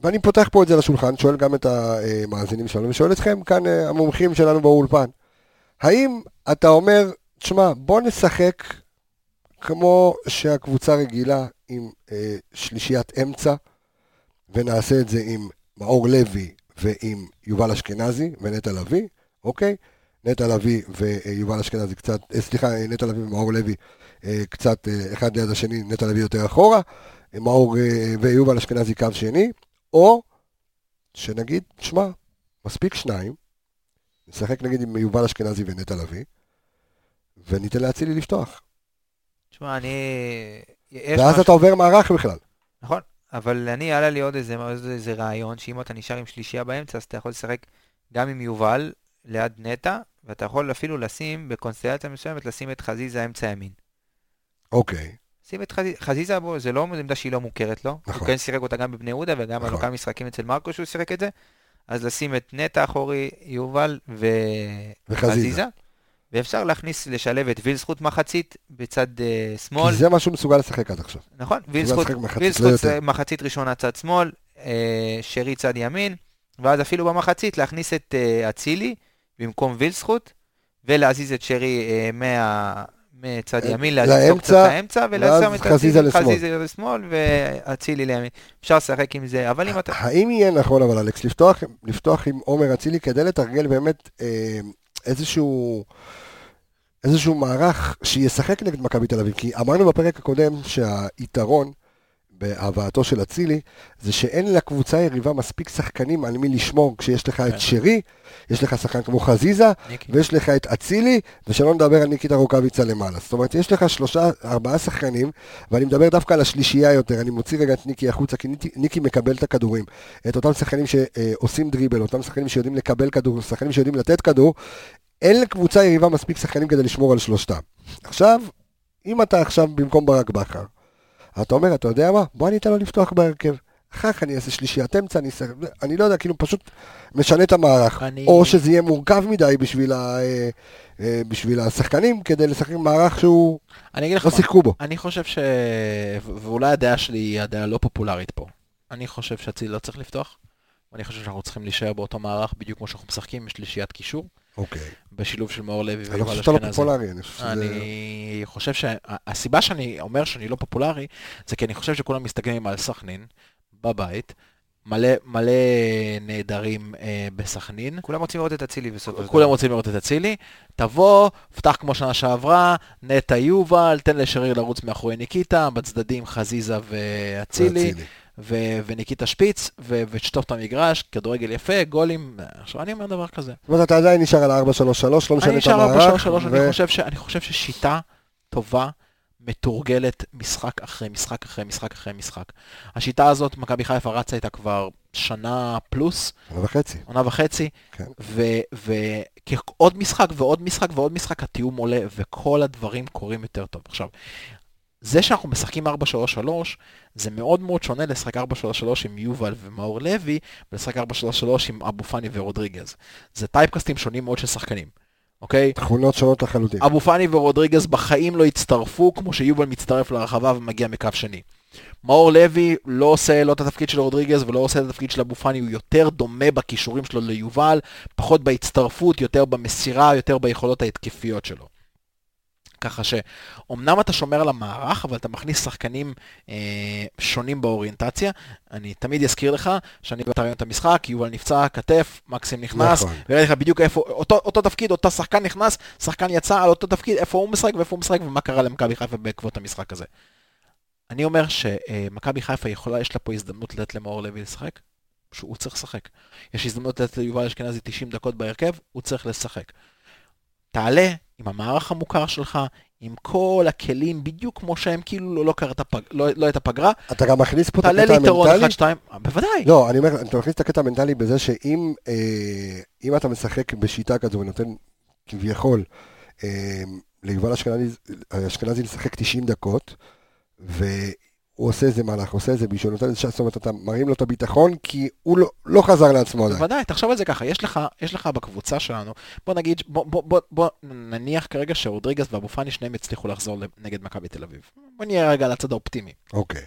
ואני פותח פה את זה לשולחן, שואל גם את המאזינים שלנו, ושואל אתכם כאן, אה, המומחים שלנו באולפן, האם אתה אומר, תשמע, בוא נשחק כמו שהקבוצה רגילה עם אה, שלישיית אמצע, ונעשה את זה עם מאור לוי ועם יובל אשכנזי ונטע לביא, אוקיי? נטע לביא ויובל אשכנזי קצת, אה, סליחה, נטע לביא ומאור לוי אה, קצת אה, אחד ליד השני, נטע לביא יותר אחורה, מאור ויובל אשכנזי קו שני, או שנגיד, שמע, מספיק שניים, נשחק נגיד עם יובל אשכנזי ונטע לביא, וניתן לאצילי לפתוח.
תשמע, אני...
ואז אתה עובר מערך בכלל.
נכון, אבל אני, עלה לי עוד איזה, עוד איזה רעיון, שאם אתה נשאר עם שלישייה באמצע, אז אתה יכול לשחק גם עם יובל ליד נטע, ואתה יכול אפילו לשים, בקונסטלציה מסוימת, לשים את חזיזה אמצע ימין.
אוקיי.
שים את חזיזה, חזיזה בו, זה לא עמדה שהיא לא מוכרת לו.
נכון.
הוא כן שיחק אותה גם בבני יהודה, וגם
נכון.
על כמה משחקים אצל מרקו שהוא שיחק את זה. אז לשים את נטע אחורי, יובל ו...
וחזיזה.
ואפשר להכניס, לשלב את וילסחוט מחצית בצד uh, שמאל.
כי זה מה שהוא מסוגל לשחק עד עכשיו.
נכון, וילסחוט,
מחצית, לא
מחצית ראשונה צד שמאל, אה, שרי צד ימין, ואז אפילו במחצית להכניס את אה, אצילי במקום וילסחוט, ולהזיז את שרי אה, מה... מצד ימין, להזיז קצת
לאמצע,
ולשם את חזיזה לשמאל. ואצילי לימין. אפשר לשחק עם זה, אבל אם אתה...
האם יהיה נכון, אבל אלכס, לפתוח, עם עומר אצילי כדי לתרגל באמת איזשהו, איזשהו מערך שישחק נגד מכבי תל אביב? כי אמרנו בפרק הקודם שהיתרון בהבאתו של אצילי זה שאין לקבוצה יריבה מספיק שחקנים על מי לשמור כשיש לך
כן.
את שרי, יש לך שחקן כמו חזיזה. ויש לך את אצילי, ושלא נדבר על ניקיטה רוקאביצה למעלה. זאת אומרת, יש לך שלושה, ארבעה שחקנים, ואני מדבר דווקא על השלישייה יותר, אני מוציא רגע את ניקי החוצה, כי ניקי, ניקי מקבל את הכדורים. את אותם שחקנים שעושים דריבל, אותם שחקנים שיודעים לקבל כדור, שחקנים שיודעים לתת כדור, אין לקבוצה יריבה מספיק שחקנים כדי לשמור על שלושתם. עכשיו, אם אתה עכשיו במקום ברק בכר, אתה אומר, אתה יודע מה? בוא אני אתן לו לפתוח בהרכב. אחר כך אני אעשה שלישיית אמצע, אני, אעשה- אני לא יודע, כאילו פשוט משנה את המערך.
אני-
או שזה יהיה מורכב מדי בשביל, ה, אה, אה, בשביל השחקנים, כדי לשחק מערך שהוא
אני אגיד לך
לא
מה,
שיחקו בו.
אני חושב ש... ואולי הדעה שלי היא הדעה לא פופולרית פה. אני חושב שאצילי לא צריך לפתוח, ואני חושב שאנחנו צריכים להישאר באותו מערך בדיוק כמו שאנחנו משחקים עם שלישיית קישור,
אוקיי.
בשילוב של מאור לוי
אני לא
ויובל
חושב שאתה לא
אשכנזי.
פופולרי, אני חושב שזה...
אני חושב שהסיבה שאני אומר שאני לא פופולרי, זה כי אני חושב שכולם מסתכלים על סכנין בבית, מלא, מלא נעדרים אה, בסכנין,
כולם רוצים לראות את אצילי בסופו של
כולם. רוצים לראות את אצילי, תבוא, פתח כמו שנה שעברה, נטע יובל, תן לשריר לרוץ מאחורי ניקיטה, בצדדים חזיזה ואצילי, ו- וניקיטה שפיץ, ו- ושטוף את המגרש, כדורגל יפה, גולים, עכשיו אני אומר דבר כזה.
זאת אומרת, אתה עדיין נשאר על ה-4-3-3, לא
אני
משנה את
נשאר
המערך.
4 3
ו-
אני חושב ש- אני חושב ששיטה טובה, מתורגלת משחק אחרי משחק אחרי משחק אחרי משחק. השיטה הזאת, מכבי חיפה רצה איתה כבר שנה פלוס,
שנה וחצי.
עונה וחצי,
כן.
ועוד משחק ועוד משחק ועוד משחק, התיאום עולה, וכל הדברים קורים יותר טוב. עכשיו, זה שאנחנו משחקים 4-3-3, זה מאוד מאוד שונה לשחק 4-3-3 עם יובל ומאור לוי, ולשחק 4-3-3 עם אבו פאני ורודריגז. זה טייפקאסטים שונים מאוד של שחקנים, אוקיי?
תכונות שונות לחלוטין.
אבו פאני ורודריגז בחיים לא הצטרפו כמו שיובל מצטרף לרחבה ומגיע מקו שני. מאור לוי לא עושה לא את התפקיד של רודריגז ולא עושה את התפקיד של אבו פאני, הוא יותר דומה בכישורים שלו ליובל, פחות בהצטרפות, יותר במסירה, יותר ביכולות ההתקפיות שלו. ככה שאומנם אתה שומר על המערך, אבל אתה מכניס שחקנים אה, שונים באוריינטציה. אני תמיד אזכיר לך שאני באתי ראיון את המשחק, יובל נפצע, כתף, מקסים נכנס,
נכון.
וראיתי לך בדיוק איפה, אותו, אותו תפקיד, אותו שחקן נכנס, שחקן יצא על אותו תפקיד, איפה הוא משחק ואיפה הוא משחק ומה קרה למכבי חיפה בעקבות המשחק הזה. אני אומר שמכבי חיפה יכולה, יש לה פה הזדמנות לתת למאור לוי לשחק, שהוא צריך לשחק. יש הזדמנות לתת ליובל אשכנזי 90 דקות בהרכב, הוא צריך לשחק. תעלה עם המערך המוכר שלך, עם כל הכלים בדיוק כמו שהם, כאילו לא, לא, קראת פג, לא, לא את הפגרה,
אתה גם מכניס פה את
תעלה
הקטע המנטלי?
1-2, בוודאי.
לא, אני אומר, אתה מכניס את הקטע המנטלי בזה שאם אה, אתה משחק בשיטה כזו ונותן כביכול אה, ליובל אשכנזי, אשכנזי לשחק 90 דקות, והוא עושה איזה מהלך, עושה איזה בישול, נותן איזה שעה, זאת אומרת, אתה מרים לו את הביטחון, כי הוא לא, לא חזר לעצמו עדיין.
בוודאי, תחשוב על זה ככה, יש לך, יש לך בקבוצה שלנו, בוא נגיד, בוא, בוא, בוא, בוא נניח כרגע שרודריגז ואבו פאני שניהם הצליחו לחזור נגד מכבי תל אביב. בוא נהיה רגע על הצד האופטימי.
אוקיי.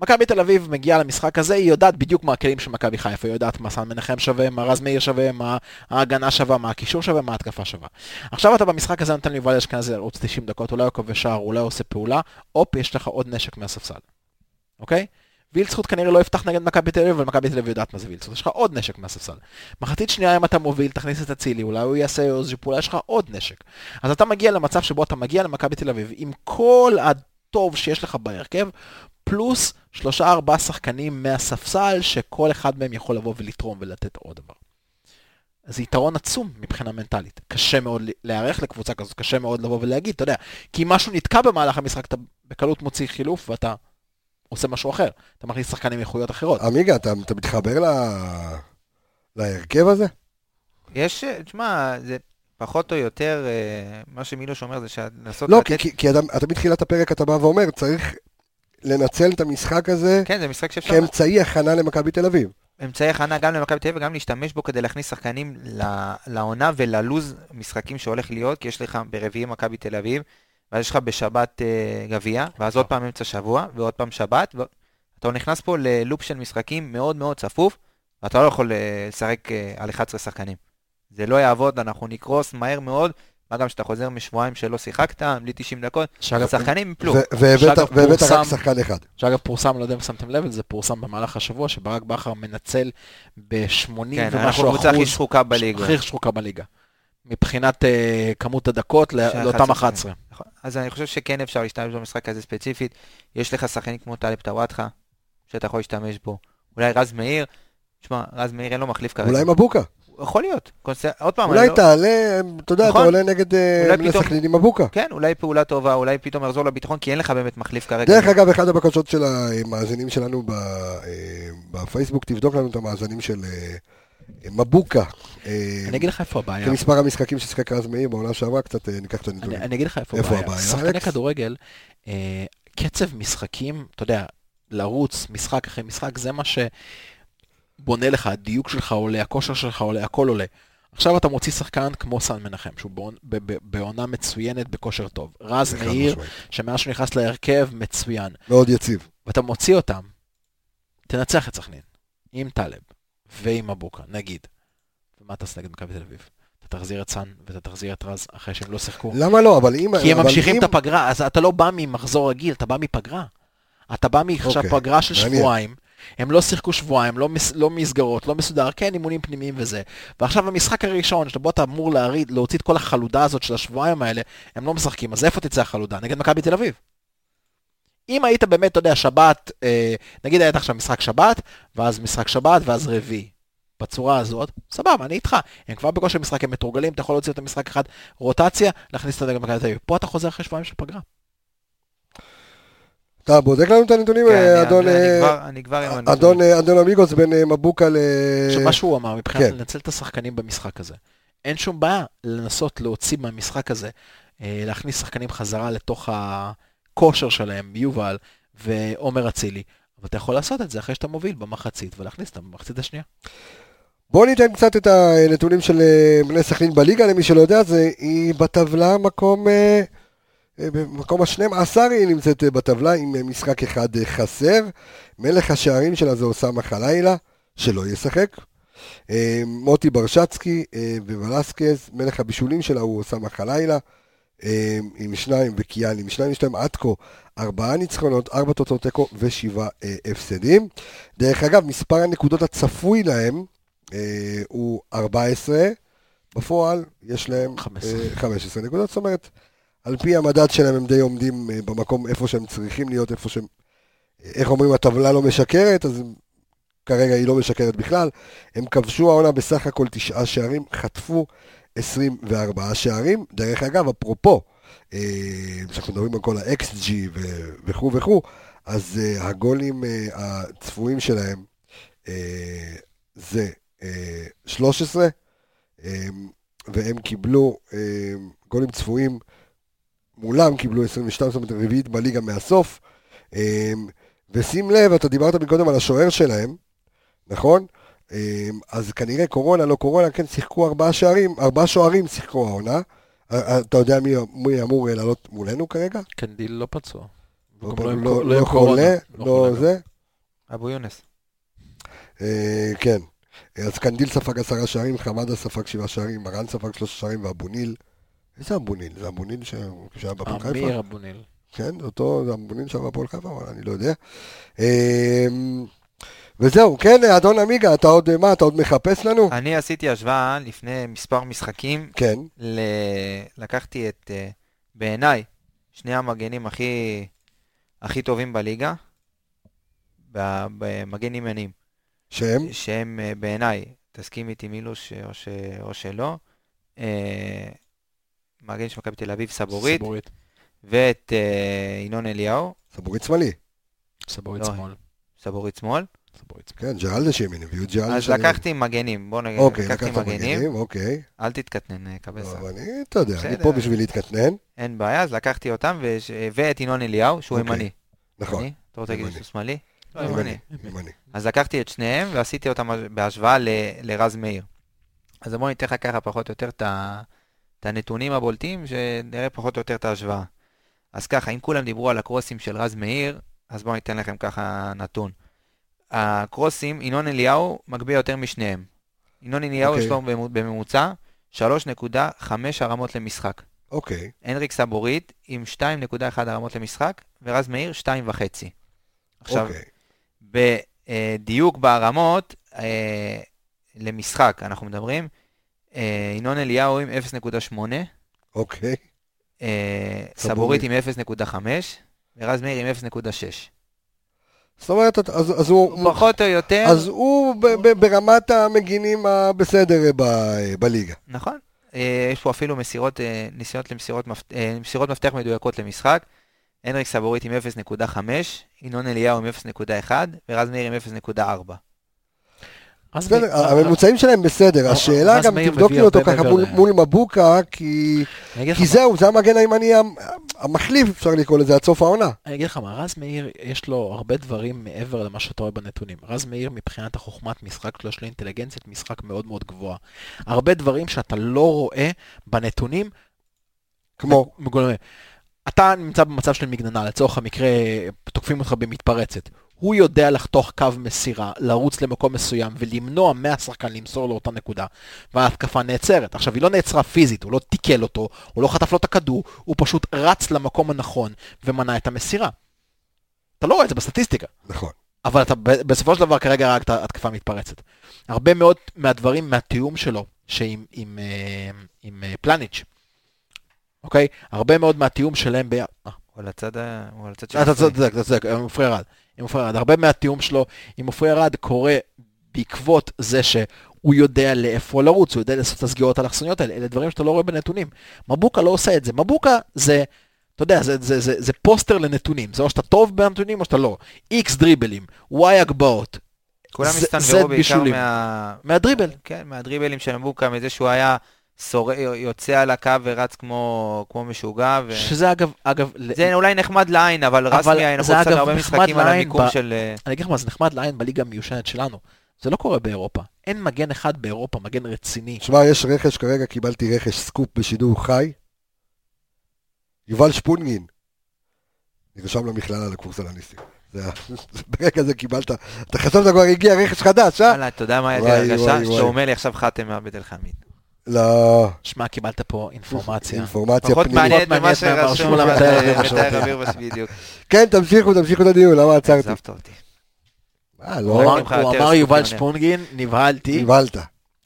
מכבי תל אביב מגיעה למשחק הזה, היא יודעת בדיוק מה הכלים של מכבי חיפה, היא יודעת מה סן מנחם שווה, מה רז מאיר שווה, מה ההגנה שווה, מה הקישור שווה, מה ההתקפה שווה. עכשיו אתה במשחק הזה נותן ליובל אשכנזי לרוץ 90 דקות, אולי הוא כובש שער, אולי עושה פעולה, הופ, יש לך עוד נשק מהספסל, אוקיי? וילצחוט כנראה לא יפתח נגד מכבי תל אביב, אבל מכבי תל אביב יודעת מה זה וילצחוט, יש לך עוד נשק מהספסל. מחצית שנייה אם אתה מוביל, תכניס את אצילי, אולי הוא יעשה איזושהי פעולה, יש לך עוד נשק. אז אתה מגיע למצב שבו אתה מגיע למכבי תל אביב עם כל הטוב שיש לך בהרכב, פלוס שלושה ארבעה שחקנים מהספסל, שכל אחד מהם יכול לבוא ולתרום ולתת עוד דבר. זה יתרון עצום מבחינה מנטלית. קשה מאוד להיערך לקבוצה כזאת, קשה מאוד לבוא ולהגיד, אתה יודע, כי אם משהו נתקע במהלך המשחק, אתה בקלות מוציא חילוף ואתה עושה משהו אחר. אתה מכניס שחקנים מאיכויות אחרות.
עמיגה, אתה, אתה מתחבר ל... להרכב הזה?
יש, תשמע, זה פחות או יותר, אה, מה שמילוש אומר זה לנסות
לא,
לתת...
כי, כי, כי אתה, אתה מתחילת הפרק אתה בא ואומר, צריך לנצל את המשחק הזה
כן, זה משחק שאפשר...
כאמצעי הכנה למכבי תל אביב.
אמצעי הכנה גם למכבי תל אביב וגם להשתמש בו כדי להכניס שחקנים לעונה וללוז משחקים שהולך להיות, כי יש לך ברביעי מכבי תל אביב, ואז יש לך בשבת אה, גביע, ואז עוד פעם אמצע שבוע, ועוד פעם שבת, ואתה נכנס פה ללופ של משחקים מאוד מאוד צפוף, ואתה לא יכול אה, לשחק אה, על 11 שחקנים. זה לא יעבוד, אנחנו נקרוס מהר מאוד, מה גם שאתה חוזר משבועיים שלא שיחקת, בלי 90 דקות,
שאגב,
השחקנים יפלו.
והבאת רק שחקן אחד.
שאגב פורסם, לא יודע אם שמתם לב, זה פורסם במהלך השבוע, שברק בכר מנצל ב-80
כן, אנחנו
ומשהו
קבוצה הכי
אחוז,
שחוקה בליגה.
הכי שחוקה בליגה. מבחינת אה, כמות הדקות לאותם
11.
11.
נכון. אז אני חושב שכן אפשר להשתמש במשחק הזה ספציפית. יש לך שחקנים כמו טלב טוואטחה, שאתה יכול להשתמש בו. אולי רז מאיר, תשמע, רז מאיר אין לו מחליף כרגע.
אולי מבוקה.
יכול להיות. קונס... עוד פעם,
אולי
לא...
תעלה, אתה יודע, אתה
נכון.
עולה נגד אה,
אולי
בני
פתאום-
סכנין עם מבוקה.
כן, אולי פעולה טובה, אולי פתאום יחזור לביטחון, כי אין לך באמת מחליף כרגע.
דרך אגב, אחת הבקשות של המאזינים שלנו ב- אה, בפייסבוק, תבדוק לנו את המאזנים של, אה, מבוקה. אה,
אני אגיד לך איפה הבעיה.
כמספר המשחקים ששיחק רז מאיר בעונה שעברה, קצת אה, ניקח את
אני,
הנתונים.
אני אגיד לך איפה,
איפה
הבעיה. שחקני? כדורגל, אה, קצב משחקים, אתה יודע, לרוץ משחק אחרי משחק, זה מה שבונה לך, הדיוק שלך עולה, הכושר שלך עולה, הכל עולה. עכשיו אתה מוציא שחקן כמו סן מנחם, שהוא בעונה מצוינת בכושר טוב. רז מאיר. שמאז שהוא נכנס להרכב, מצוין.
מאוד יציב.
ואתה מוציא אותם, תנצח את סכנין, עם טלב ועם אבוקה, נגיד. ומה אתה עושה נגד מכבי תל אביב? אתה תחזיר את סאן ואתה תחזיר את רז אחרי שהם לא שיחקו.
למה לא? אבל אם...
כי הם ממשיכים
אם-
את הפגרה, אז אתה לא בא ממחזור רגיל, אתה בא מפגרה. אתה בא מעכשיו
אוקיי,
פגרה של. שבועיים, הם לא שיחקו שבועיים, לא, מס, לא מסגרות, לא מסודר, כן, אימונים פנימיים וזה. ועכשיו המשחק הראשון, שבו אתה אמור להריד, להוציא את כל החלודה הזאת של השבועיים האלה, הם לא משחקים, אז איפה תצא החלודה? נגד מכבי תל אביב. אם היית באמת, אתה יודע, שבת, אה, נגיד היית עכשיו משחק שבת, ואז משחק שבת, ואז רביעי. בצורה הזאת, סבבה, אני איתך. הם כבר בכושר משחק, הם מתורגלים, אתה יכול להוציא אותם משחק אחד, רוטציה, להכניס אותם נגד מכבי תל אביב. פה אתה חוזר אחרי שבועיים של פגרה.
אתה בודק לנו את הנתונים,
כן,
אדון...
אני
אה,
כבר- אני כבר עם הנתונים.
אדון, אה, אדון אמיגוס בין אה, מבוקה ל...
עכשיו, מה שהוא אמר, מבחינת
כן.
לנצל את השחקנים במשחק הזה. אין שום בעיה לנסות להוציא מהמשחק הזה, להכניס שחקנים חזרה לתוך הכושר שלהם, יובל ועומר אצילי. אבל אתה יכול לעשות את זה אחרי שאתה מוביל במחצית, ולהכניס אותם במחצית השנייה.
בואו ניתן קצת את הנתונים של בני סכנין בליגה, למי שלא יודע, זה היא בטבלה מקום... אה, במקום ה-12 היא נמצאת אה, בטבלה עם אה, משחק אחד אה, חסר. מלך השערים שלה זה אוסאמה חלילה, שלא ישחק. מוטי ברשצקי ובלסקז, מלך הבישולים שלה הוא אוסאמה חלילה, עם שניים וקיאל עם שניים, יש להם עד כה ארבעה ניצחונות, ארבע תוצאות תיקו ושבעה אה, הפסדים. דרך אגב, מספר הנקודות הצפוי להם אה, הוא 14, בפועל יש להם
15.
אה, 15 נקודות, זאת אומרת, על פי המדד שלהם הם די עומדים אה, במקום איפה שהם צריכים להיות, איפה שהם, איך אומרים, הטבלה לא משקרת, אז כרגע היא לא משקרת בכלל. הם כבשו העונה בסך הכל תשעה שערים, חטפו 24 שערים. דרך אגב, אפרופו, אה, כשאנחנו מדברים על כל ה-XG וכו' וכו', אז אה, הגולים הצפויים שלהם זה אה, 13, אה, והם קיבלו גולים צפויים, מולם קיבלו 22, זאת אומרת רביעית בליגה מהסוף. אה, ושים לב, אתה דיברת מקודם על השוער שלהם, נכון? אה, אז כנראה קורונה, לא קורונה, כן, שיחקו ארבעה שערים, ארבעה שוערים שיחקו העונה. אתה יודע מי, מי אמור לעלות מולנו כרגע?
קנדיל לא פצוע.
לא, לא, לא
קורונה.
חולה,
לא
לא
חולה גם.
זה.
אבו יונס.
אה, כן. אז קנדיל ספג עשרה שערים, חמדה ספג שבעה שערים, מרן ספג שלושה שערים, ואבוניל, איזה אבוניל? זה אבוניל ש- שהיה בהפועל חיפה?
אמיר אבוניל.
כן, זה אותו, אבוניל שהיה בהפועל חיפה, אבל אני לא יודע. אה, וזהו, כן, אדון עמיגה, אתה עוד, מה, אתה עוד מחפש לנו?
אני עשיתי השוואה לפני מספר משחקים,
כן,
ל... לקחתי את, אה, בעיניי, שני המגנים הכי, הכי טובים בליגה, במגן ימנים,
שהם?
שהם אה, בעיניי, תסכים איתי מילוש או, ש... או שלא, אה, מגן של מכבי תל אביב, סבורית,
סבורית.
ואת אה, ינון אליהו,
סבורית שמאלי.
סבורית
לא,
שמאל.
סבורית שמאל.
סבורית שמאל.
כן, ג'רלדש ימין, הביאו את ג'רלדש.
אז לקחתי מגנים, בוא נגיד,
אוקיי,
לקחתי
לקחת
מגנים,
מגנים, אוקיי.
אל תתקטנן, אה, קבסה.
אבל אני, אתה יודע, אני. פה בשביל להתקטנן.
אין בעיה, אז לקחתי אותם, וש... ואת ינון אליהו, שהוא
אוקיי.
ימני.
נכון,
ימני? אתה רוצה להגיד. שהוא שמאלי? לא,
ימני,
ימני.
ימני.
אז לקחתי את שניהם ועשיתי אותם בהשוואה ל... לרז מאיר. אז בוא ניתן לך ככה פחות או יותר את, ה... את הנתונים הבולטים, שנראה פחות או יותר את ההשוואה. אז ככה, אם כולם דיברו על הקרוסים של רז מאיר, אז בואו ניתן לכם ככה נתון. הקרוסים, ינון אליהו מגביה יותר משניהם. ינון אליהו
אוקיי.
יש לו במ- בממוצע 3.5 הרמות למשחק.
אוקיי,
הנריק סבורית עם 2.1 הרמות למשחק, ורז מאיר 2.5. עכשיו,
אוקיי.
בדיוק בהרמות אה, למשחק, אנחנו מדברים, ינון אליהו עם 0.8,
אוקיי.
אה,
סבורית.
עם 0.5, ורז מאיר עם 0.6.
זאת אומרת, אז אז הוא...
פחות או יותר,
אז הוא ב- ב- ברמת המגינים הבסדר ב- בליגה.
נכון, אה, יש פה אפילו מסירות, אה, ניסיונות למסירות מפ- אה, מסירות מפתח מדויקות למשחק. הנריק סבורית עם 0.5, ינון אליהו עם 0.1, ורז מאיר עם 0.4.
בסדר, הממוצעים שלהם בסדר, השאלה גם תבדוק לי אותו ככה מול- מבוקה, כי זהו, זה המגן הימני המ- המחליף, אפשר לקרוא לזה, עד סוף העונה.
אני אגיד לך מה, רז מאיר, יש לו הרבה דברים מעבר למה שאתה רואה בנתונים. רז מאיר, מבחינת החוכמת משחק שלו, יש לו אינטליגנציית משחק מאוד מאוד גבוהה. הרבה דברים שאתה לא רואה בנתונים,
כמו.
אתה נמצא במצב של מגננה, לצורך המקרה, תוקפים אותך במתפרצת. הוא יודע לחתוך קו מסירה, לרוץ למקום מסוים ולמנוע מהשחקן למסור לאותה נקודה, וההתקפה נעצרת. עכשיו, היא לא נעצרה פיזית, הוא לא תיקל אותו, הוא לא חטף לו את הכדור, הוא פשוט רץ למקום הנכון ומנע את המסירה. אתה לא רואה את זה בסטטיסטיקה.
נכון.
אבל אתה בסופו של דבר כרגע רק את ההתקפה מתפרצת. הרבה מאוד מהדברים, מהתיאום שלו, שעם עם, אה, עם אה, פלניץ', אוקיי? הרבה מאוד מהתיאום שלהם ב... אה,
הוא על הצד ה... הוא על הצד של
אתה. צודק, אתה צודק, עם עופרי ארד. עם עופרי ארד. הרבה מהתיאום שלו עם עופרי ארד קורה בעקבות זה שהוא יודע לאיפה לרוץ, הוא יודע לעשות את הסגירות האלכסוניות האלה, אלה דברים שאתה לא רואה בנתונים. מבוקה לא עושה את זה. מבוקה זה, אתה יודע, זה, זה, זה, זה פוסטר לנתונים. זה או שאתה טוב בנתונים או שאתה לא. איקס דריבלים, וואי הגבהות.
כולם
זה-
הסתנוורו
זה
בעיקר
בישולים.
מה...
מהדריבל.
כן, מהדריבלים של מבוקה, מזה שהוא היה שור... יוצא על הקו ורץ כמו, כמו משוגע. ו...
שזה אגב, אגב, ל-
זה אולי נחמד לעין, אבל
אבל
רסמי, אנחנו
אגב
הרבה משחקים על המיקום
ב-
של... אה,
אני אגיד לך מה, זה נחמד לעין בליגה המיושנת שלנו. זה לא קורה באירופה. אין מגן אחד באירופה, מגן רציני.
שמע, יש רכש, כרגע קיבלתי רכש סקופ בשידור חי. יובל שפונגין. נרשם למכללה לקורס אנליסטים. זה ה- ברגע זה קיבלת, אתה חשבת כבר הגיע רכש חדש, אה?
וואלה, אתה יודע מה היה לי
וואי,
הרגשה?
וואי,
שאתה
וואי.
אומר לי עכשיו חתם מעבד אל חמיד.
לא,
שמע, קיבלת פה אינפורמציה.
אינפורמציה
פחות
פנימית.
ממה
מעניינת מהבר
שרשום
שמואל
על-
המתאר האוויר
מתאר
בשירותים.
האוויר בס- בדיוק.
כן, תמשיכו, תמשיכו את הדיון, למה עצרתי?
עזבת אותי.
אה,
הוא
לא,
אמר- הוא אמר יובל. שפונגין, נבהלתי.
נבהלת.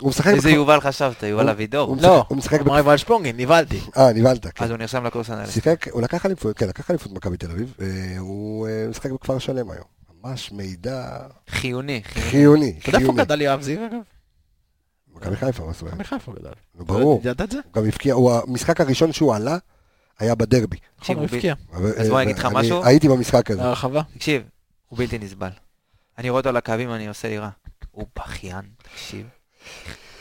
הוא משחק
איזה יובל חשבת? יובל אבידור?
לא,
הוא משחק
אמר יובל שפונגין, נבהלתי.
אה, נבהלת, כן.
אז הוא נרשם לקורס אנליסט.
שיחק, הוא לקח אליפות, כן, לקח אליפות מכבי תל אביב, אה, הוא אה, משחק בכפר שלם היום. ממש מידע
חיוני, חיוני.
אתה יודע איפה. גדל יואב זיו אגב?
מכבי חיפה, מה זאת אומרת?
מכבי חיפה גדל.
נו, ברור.
ידעת את זה?
הוא גם הבקיע, הוא המשחק הראשון שהוא עלה, היה בדרבי.
נכון, הוא הבקיע.
אז בוא
אה,
אני אגיד לך משהו.
הייתי במשחק הזה.
הרחבה.
תקשיב, הוא בלתי נסבל. אני רואה אותו על הקווים, אני עושה לי רע. הוא בכיין, תקשיב.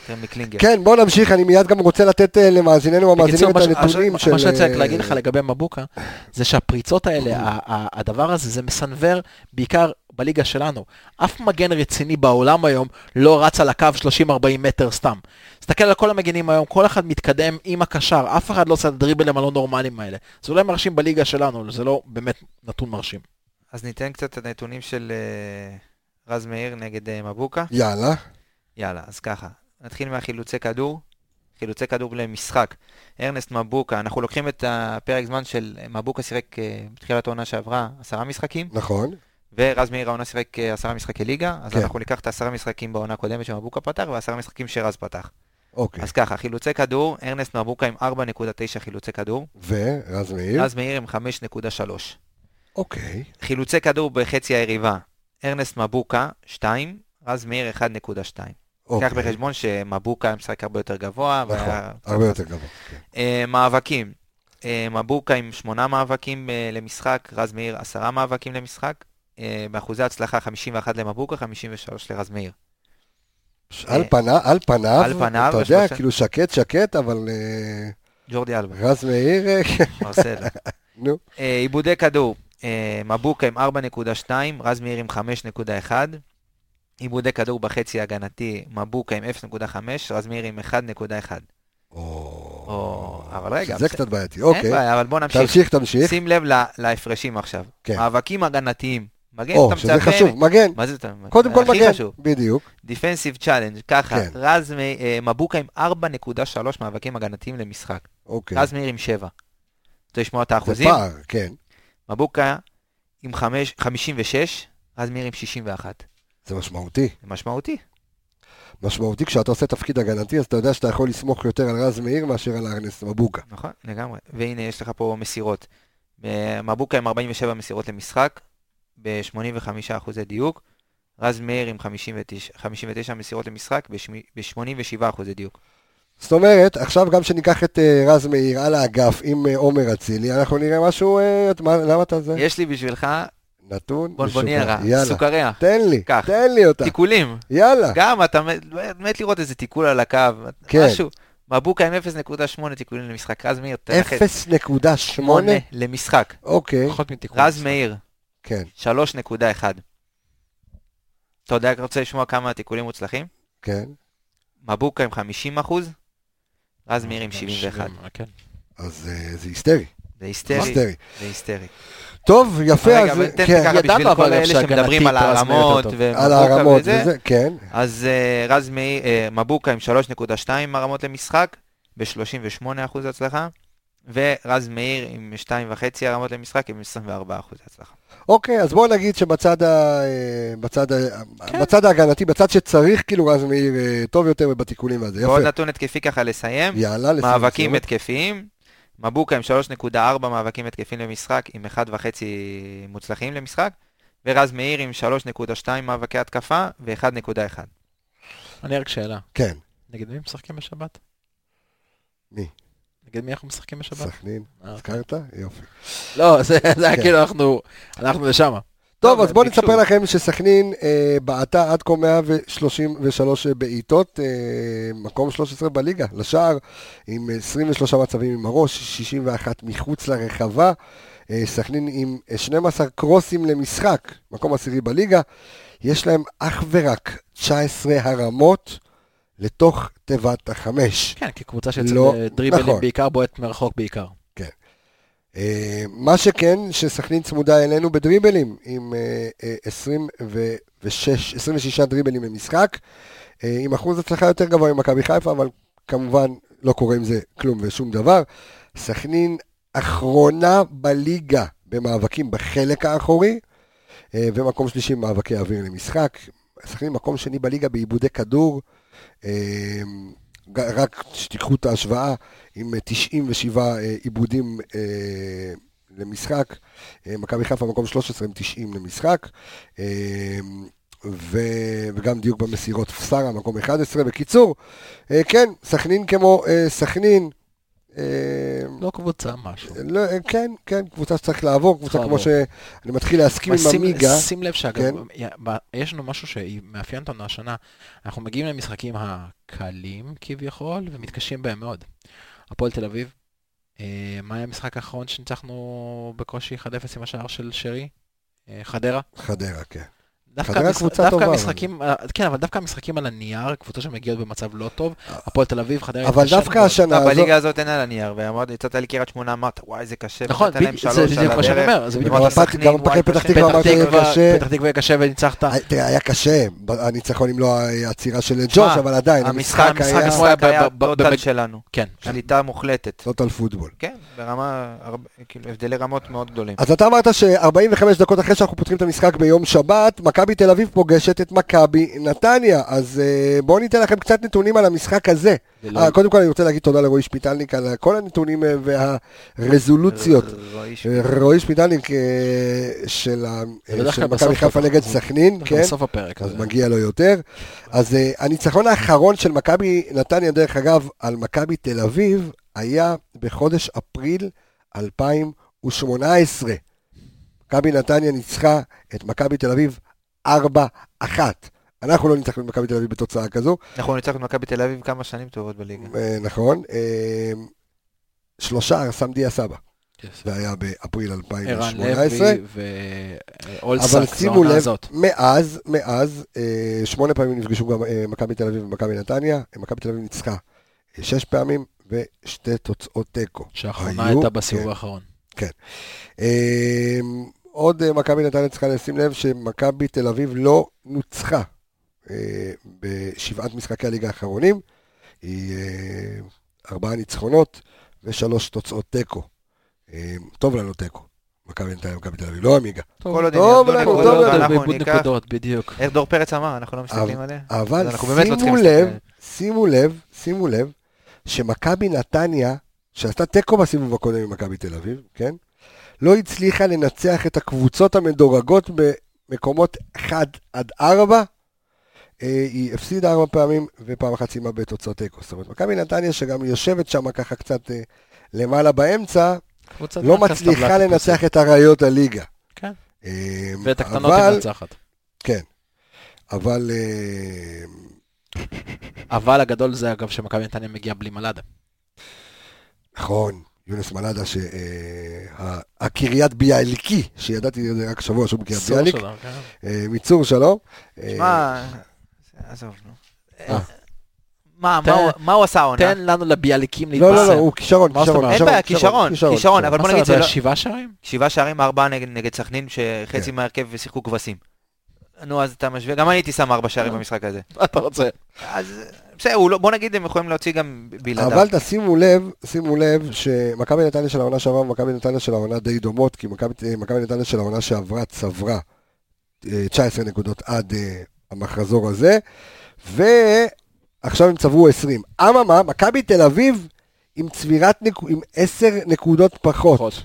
יותר מקלינגר.
כן, בוא נמשיך, אני מיד גם רוצה לתת אה, למאזיננו המאזינים את הנתונים של...
מה שרציתי רק להגיד לך לגבי מבוקה, זה שהפריצות האלה, ה- ה- הדבר הזה, זה מסנוור בעיקר בליגה שלנו. אף מגן רציני בעולם היום לא רץ על הקו 30-40 מטר סתם. תסתכל על כל המגנים היום, כל אחד מתקדם עם הקשר, אף אחד לא עושה את הדריבלים הלא נורמליים האלה. זה אולי מרשים בליגה שלנו, זה לא באמת נתון מרשים.
אז ניתן קצת את הנתונים של אה, רז מאיר נגד אה, מבוקה.
יאללה,
יאללה, אז ככה. נתחיל מהחילוצי כדור. חילוצי כדור למשחק. ארנסט מבוקה, אנחנו לוקחים את הפרק זמן של מבוקה שיחק אה, בתחילת העונה שעברה עשרה משחקים,
נכון.
ורז מאיר העונה שיחק אה, עשרה משחקי ליגה, אז
כן.
אנחנו ניקח את העשרה משחקים בעונה הקודמת שמבוקה פתח, ועשרה משחקים שרז פתח.
אוקיי.
אז ככה, חילוצי כדור, ארנסט מבוקה עם 4.9 חילוצי כדור,
ורז מאיר?
רז מאיר עם 5.3.
אוקיי.
חילוצי כדור בחצי היריבה, ארנסט מבוקה 2, רז מאיר 1.2.
אוקיי.
קח בחשבון שמבוקה משחק הרבה יותר גבוה.
נכון,
והיה-
הרבה יותר גבוה. כן.
אה, מאבקים, אה, מבוקה עם 8 מאבקים אה, למשחק, רז מאיר 10 מאבקים למשחק. אה, באחוזי הצלחה 51 למבוקה, 53 לרז מאיר.
על פניו, על פניו,
על פניו,
אתה יודע, כאילו שקט שקט, אבל אה,
ג'ורדי אלבה,
רז מאיר,
מרסלה.
נו,
עיבודי כדור, מבוקה עם 4.2, רז מאיר עם 5.1. עיבודי כדור בחצי ההגנתי, מבוקה עם 0.5, רז מאיר עם 1.1. או, אבל רגע,
זה. קצת בעייתי,
אין
אוקיי.
בעיה, אבל בוא נמשיך.
תמשיך, תמשיך.
שים לב להפרשים עכשיו.
כן.
מאבקים הגנתיים. מגן,
או,
אתה
שזה
מצפה...
חשוב, מגן.
מה זה אתה...
קודם כל מגן. בדיוק.
defensive challenge, ככה,
כן.
רז אה, מבוקה עם 4.3 מאבקים הגנתיים למשחק.
אוקיי.
רז מאיר עם 7. רוצה לשמוע את
זה
האחוזים?
פער, כן.
מבוקה עם 5, 56, רז מאיר עם 61.
זה משמעותי.
משמעותי.
משמעותי כשאתה עושה תפקיד הגנתי, אז אתה יודע שאתה יכול לסמוך יותר על רז מאיר מאשר על ארנסט מבוקה.
נכון, לגמרי. והנה, יש לך פה מסירות. אה, מבוקה עם 47 מסירות למשחק, ב-85 אחוזי דיוק. רז מאיר עם 59, 59 מסירות למשחק, ב-87 אחוזי דיוק.
זאת אומרת, עכשיו גם שניקח את אה, רז מאיר על האגף עם אה, עומר אצילי, אנחנו נראה משהו, אה, מה- למה אתה זה?
יש לי בשבילך
נתון
בונבוניירה,
משוגע. יאללה,
סוכריה,
תן לי,
קח.
תן לי אותה.
תיקולים.
יאללה.
גם אתה מת- מת לראות איזה תיקול על הקו,
כן.
משהו. מבוקה עם 0.8 תיקולים למשחק. רז מאיר, תן לך
0.8?
8 למשחק.
אוקיי,
פחות מתיקון.
רז מאיר,
כן,
3.1. אתה יודע, רוצה לשמוע כמה תיקולים מוצלחים?
כן.
מבוקה עם 50 אחוז, רז מאיר עם 71.
כן.
אז אה, זה היסטרי.
זה היסטרי. זה היסטרי.
טוב, יפה,
רגע,
אז
אבל תן
כן,
ככה בשביל כל אלה שמדברים על
טוב.
על הרמות
וזה,
כן.
אז אה, רז אה, מבוקה עם 3.2 הרמות למשחק, ב-38% הצלחה, ורז מאיר עם 2.5 הרמות למשחק עם 24% הצלחה.
אוקיי, אז בואו נגיד שבצד ה... אה, בצד ה... בצד ההגנתי, בצד שצריך, כאילו רז מאיר טוב יותר ובתיקולים הזה.
ועוד
יפה.
נתון התקפי ככה לסיים,
יאללה, לסיום.
מאבקים. התקפיים, מבוקה עם 3.4 מאבקים התקפיים למשחק, עם 1.5 מוצלחים למשחק, ורז מאיר עם 3.2 מאבקי התקפה ו-1.1.
אני רק שאלה.
כן,
נגד מי משחקים בשבת?
מי?
נגד מי אנחנו משחקים בשבת?
סכנין,
אה,
הזכרת? יופי.
לא, זה היה
כן.
כאילו אנחנו אנחנו לשם.
טוב, אז בואו
ביקשו.
נספר לכם שסכנין אה, בעטה עד כה 133 בעיטות, אה, מקום 13 בליגה, לשער, עם 23 מצבים עם הראש, 61 מחוץ לרחבה. אה, סכנין עם 12 קרוסים למשחק, מקום עשירי בליגה. יש להם אך ורק 19 הרמות לתוך תיבת החמש.
כן, כקבוצה
לא,
שיוצאת דריבלים
נכון.
בעיקר, בועט מרחוק בעיקר.
אה, מה שכן, שסכנין צמודה אלינו בדריבלים, עם אה, אה, 26, 26 דריבלים למשחק, אה, עם אחוז הצלחה יותר גבוה ממכבי חיפה, אבל כמובן לא קורה עם זה כלום ושום דבר. סכנין אחרונה בליגה במאבקים בחלק האחורי, אה, ומקום שלישי במאבקי אוויר למשחק. סכנין מקום שני בליגה בעיבודי כדור. אה, רק שתיקחו את ההשוואה, עם אה, 97 אה, עיבודים אה, למשחק. אה, מכבי חיפה מקום 13 עם 90 למשחק. אה, ו... וגם דיוק במסירות פסרה, מקום 11. בקיצור, אה, כן, סכנין כמו אה, סכנין. אה,
לא קבוצה, משהו.
לא, כן, כן, קבוצה שצריך לעבור, קבוצה כמו. שאני מתחיל להסכים עם
אבל שים- לב שאגב,
כן.
יש לנו משהו שמאפיין אותנו השנה, אנחנו מגיעים למשחקים הקלים כביכול, ומתקשים בהם מאוד. הפועל תל אביב, אה, מה היה המשחק האחרון שניצחנו בקושי 1-0 עם השער של שרי? אה, חדרה?
חדרה, כן.
דווקא המש-
קבוצה
דווקא. המשחקים, אה, כן, אבל דווקא המשחקים על הנייר, קבוצות שמגיעות במצב לא טוב, הפועל תל אביב, חדרה...
אבל דווקא. השנה הזאת...
בליגה הזאת אין על הנייר, ואמרת, יצאת לקריית שמונה, אמרת, וואי, זה קשה,
נכון, זה בדיוק מה שאני. אומר, זה בדיוק
גם הפת-
סכנין,
גם
וואי,
פתח
קשה.
תקווה
פתח
אמרת,
תקווה,
קשה.
פתח תקווה קשה וניצחת.
אה, תראה, היה קשה, הניצחון אם לא העצירה של ג'וש, אבל עדיין,
המשחק
היה
טוטל שלנו,
כן.
שליטה מוחלטת.
טוטל פוטבול.
כן, ברמה, כאילו, הבדלי רמות מאוד גדולים.
אז אתה אמרת ש-45 דקות אחרי שאנחנו פותחים את המשחק ביום שבת, מכבי תל אביב פוגשת את מכבי נתניה. אז uh, בואו ניתן לכם קצת נתונים על המשחק הזה.
ולא-
Uh, קודם כל אני רוצה להגיד תודה לרועי שפיטלניק על כל הנתונים uh, והרזולוציות.
רועי
אה, שפיטלניק של מכבי חיפה. נגד סכנין, כן?
בסוף הפרק.
אז. מגיע לו יותר. אז הניצחון האחרון של מכבי נתניה, דרך אגב, על מכבי תל אביב, היה בחודש אפריל 2018. מכבי נתניה ניצחה את מכבי תל אביב 4-1. אנחנו לא ניצחנו את מכבי תל אביב בתוצאה כזו,
אנחנו ניצחנו את מכבי תל אביב כמה שנים טובות בליגה.
אה, נכון. אה, שלושה, סמדיה סבא. זה היה באפריל
ערן
2018.
לוי
אבל
ואולסק,
שימו לב,
הזאת.
מאז, מאז, אה, שמונה פעמים נפגשו גם מכבי תל אביב ומכבי נתניה. מכבי תל אביב ניצחה שש פעמים ושתי תוצאות תיקו.
שהאחרונה הייתה בסיבוב
כן.
האחרון.
אה, עוד אה, מכבי נתניה צריכה לשים לב שמכבי תל אביב לא נוצחה אה, בשבעת משחקי הליגה האחרונים. היא אה, ארבעה ניצחונות ושלוש תוצאות תיקו. טוב לנו תיקו. מכבי נתניה ומכבי תל אביב, לא עמיגה.
כל עוד הם
טוב לנו, טוב לנו.
אנחנו ניקח.
נקודות, בדיוק.
איך דור פרץ אמר, אנחנו לא מסתכלים עליה?
אבל
לא
שימו לב. שימו לב, שימו לב, שמכבי נתניה, שעשתה תיקו בסיבוב הקודם עם מכבי תל אביב, כן? לא הצליחה לנצח את הקבוצות המדורגות במקומות 1 עד 4. אה, היא הפסידה ארבע פעמים ופעם אחת סיימה בתוצאות תיקו. זאת אומרת, מכבי נתניה, שגם יושבת שם ככה קצת אה, למעלה באמצע, לא מצליחה לנצח את אריות הליגה.
כן.
אה,
ואת הקטנות
אבל-
היא מנצחת.
כן. אבל...
אבל הגדול זה אגב שמכבי נתניה מגיע בלי מלאדה.
נכון, יונס מלאדה, שהקריית ביאליקי, שידעתי את זה רק שבוע שהוא בקריית ביאליק,
שלו, כן.
אה, מצור שלום. אה,
שמע, עזוב, נו.
אה.
מה,
תן-
מה הוא- מה הוא עשה העונה?
תן לנו לביאליקים
לא, לא,
להתבשם.
לא, הוא כישרון, כישרון.
אין בעיה, כישרון, כישרון, אבל בוא נגיד זה לא...
שבעה שערים?
שבעה שערים, ארבעה נגד נגד סכנין, שחצי
כן.
מההרכב ושיחקו כבשים. נו, אז אתה משווה, גם אני הייתי שם ארבע שערים במשחק הזה.
מה אתה רוצה?
אז בסדר, לא- בוא נגיד, הם יכולים להוציא גם בלעדיו.
אבל תשימו לב, שימו לב שמכבי נתניה של העונה שעברה ומכבי נתניה של העונה די דומות, כי מכבי מכבי נתניה של העונה שעברה צברה אה, 19 נקודות עד אה, המחזור הזה, ועכשיו הם צברו 20. אממה, מכבי תל אביב עם צבירת, נק... עם 10 נקודות פחות.
פחות.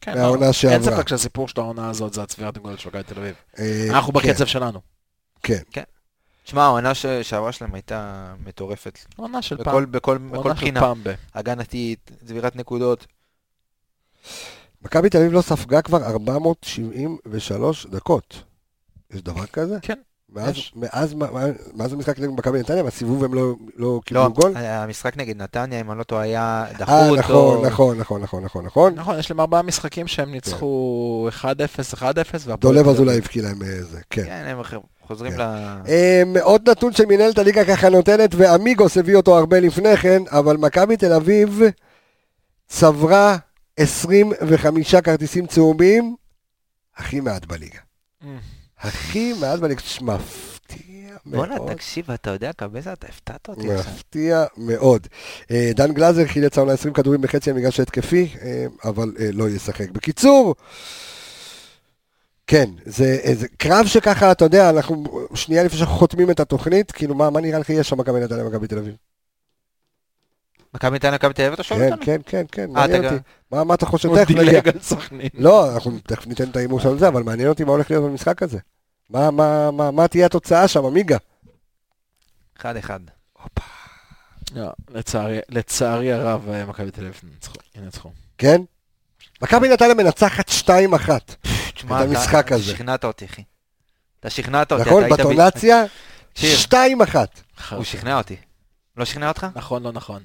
כן,
מהעונה
לא, אין
שעברה.
ספק שהסיפור של העונה הזאת זה הצבירת נקודות של מכבי תל אביב.
אה,
אנחנו
כן,
בקצב שלנו.
כן.
תשמע, העונה ש- שעברה שלהם הייתה מטורפת.
עונה של
בכל-
פעם.
בכל בכל בחינה.
פעם ב...
הגנתית, צבירת נקודות.
מכבי תל אביב לא ספגה כבר 473 דקות. יש דבר כזה?
כן,
מאז,
יש.
מאז, מאז, מאז המשחק נגד מכבי נתניה, בסיבוב הם לא, לא
לא,
קיבלו גול?
המשחק נגד נתניה, אם אני לא טועה, היה דחו
אה,
אותו.
נכון, נכון, נכון, נכון, נכון, נכון.
נכון, יש להם ארבעה משחקים שהם ניצחו 1-0, 1-0, והפועל
דולב אזולאי. הבקיע להם אה, זה, כן.
כן, הם חוזרים
כן.
ל...
אה, עוד נתון שמנהלת הליגה ככה נותנת, ואמיגוס הביא אותו הרבה לפני כן, אבל מכבי תל אביב צברה 25 כרטיסים צהובים, הכי מעט בליגה.
Mm.
הכי מעט בליגה, מפתיע
בואנה,
מאוד.
תקשיב, אתה יודע, קבסה, אתה הפתעת אותי עכשיו.
מפתיע מאוד. אה, דן גלאזר חילץ העונה 20 כדורים בחצי המגרש ההתקפי, אה, אבל אה, לא ישחק. בקיצור, כן, זה, זה קרב שככה, אתה יודע, אנחנו שנייה לפני שאנחנו חותמים את התוכנית, כאילו, מה, מה נראה לך יש שם מכבי נתניה ומכבי תל אביב?
מכבי נתניה, מכבי תל אביב, אתה שואל
כן,
אותנו?
כן, כן, כן,
אה,
מעניין אותי. מה, מה אתה חושב?
הוא
תכף נגיע.
דילג על סכנין.
לא, אנחנו תכף ניתן את ההימור על זה, אבל מעניין אותי מה הולך להיות במשחק הזה. מה, מה, מה, מה תהיה התוצאה שם, עמיגה?
אחד אחד.
לא, לצערי- לצערי הרב, אה, מכבי תל אביב ינצחו.
כן? מכבי נתניה מנצחת 2-1.
תשמע,
את המשחק
אתה
הזה.
שכנעת אותי, אחי. אתה שכנעת אותי,
נכון? בטונציה?
שיר,
2-1.
הוא שכנע אותי. לא שכנע אותך?
נכון, לא נכון.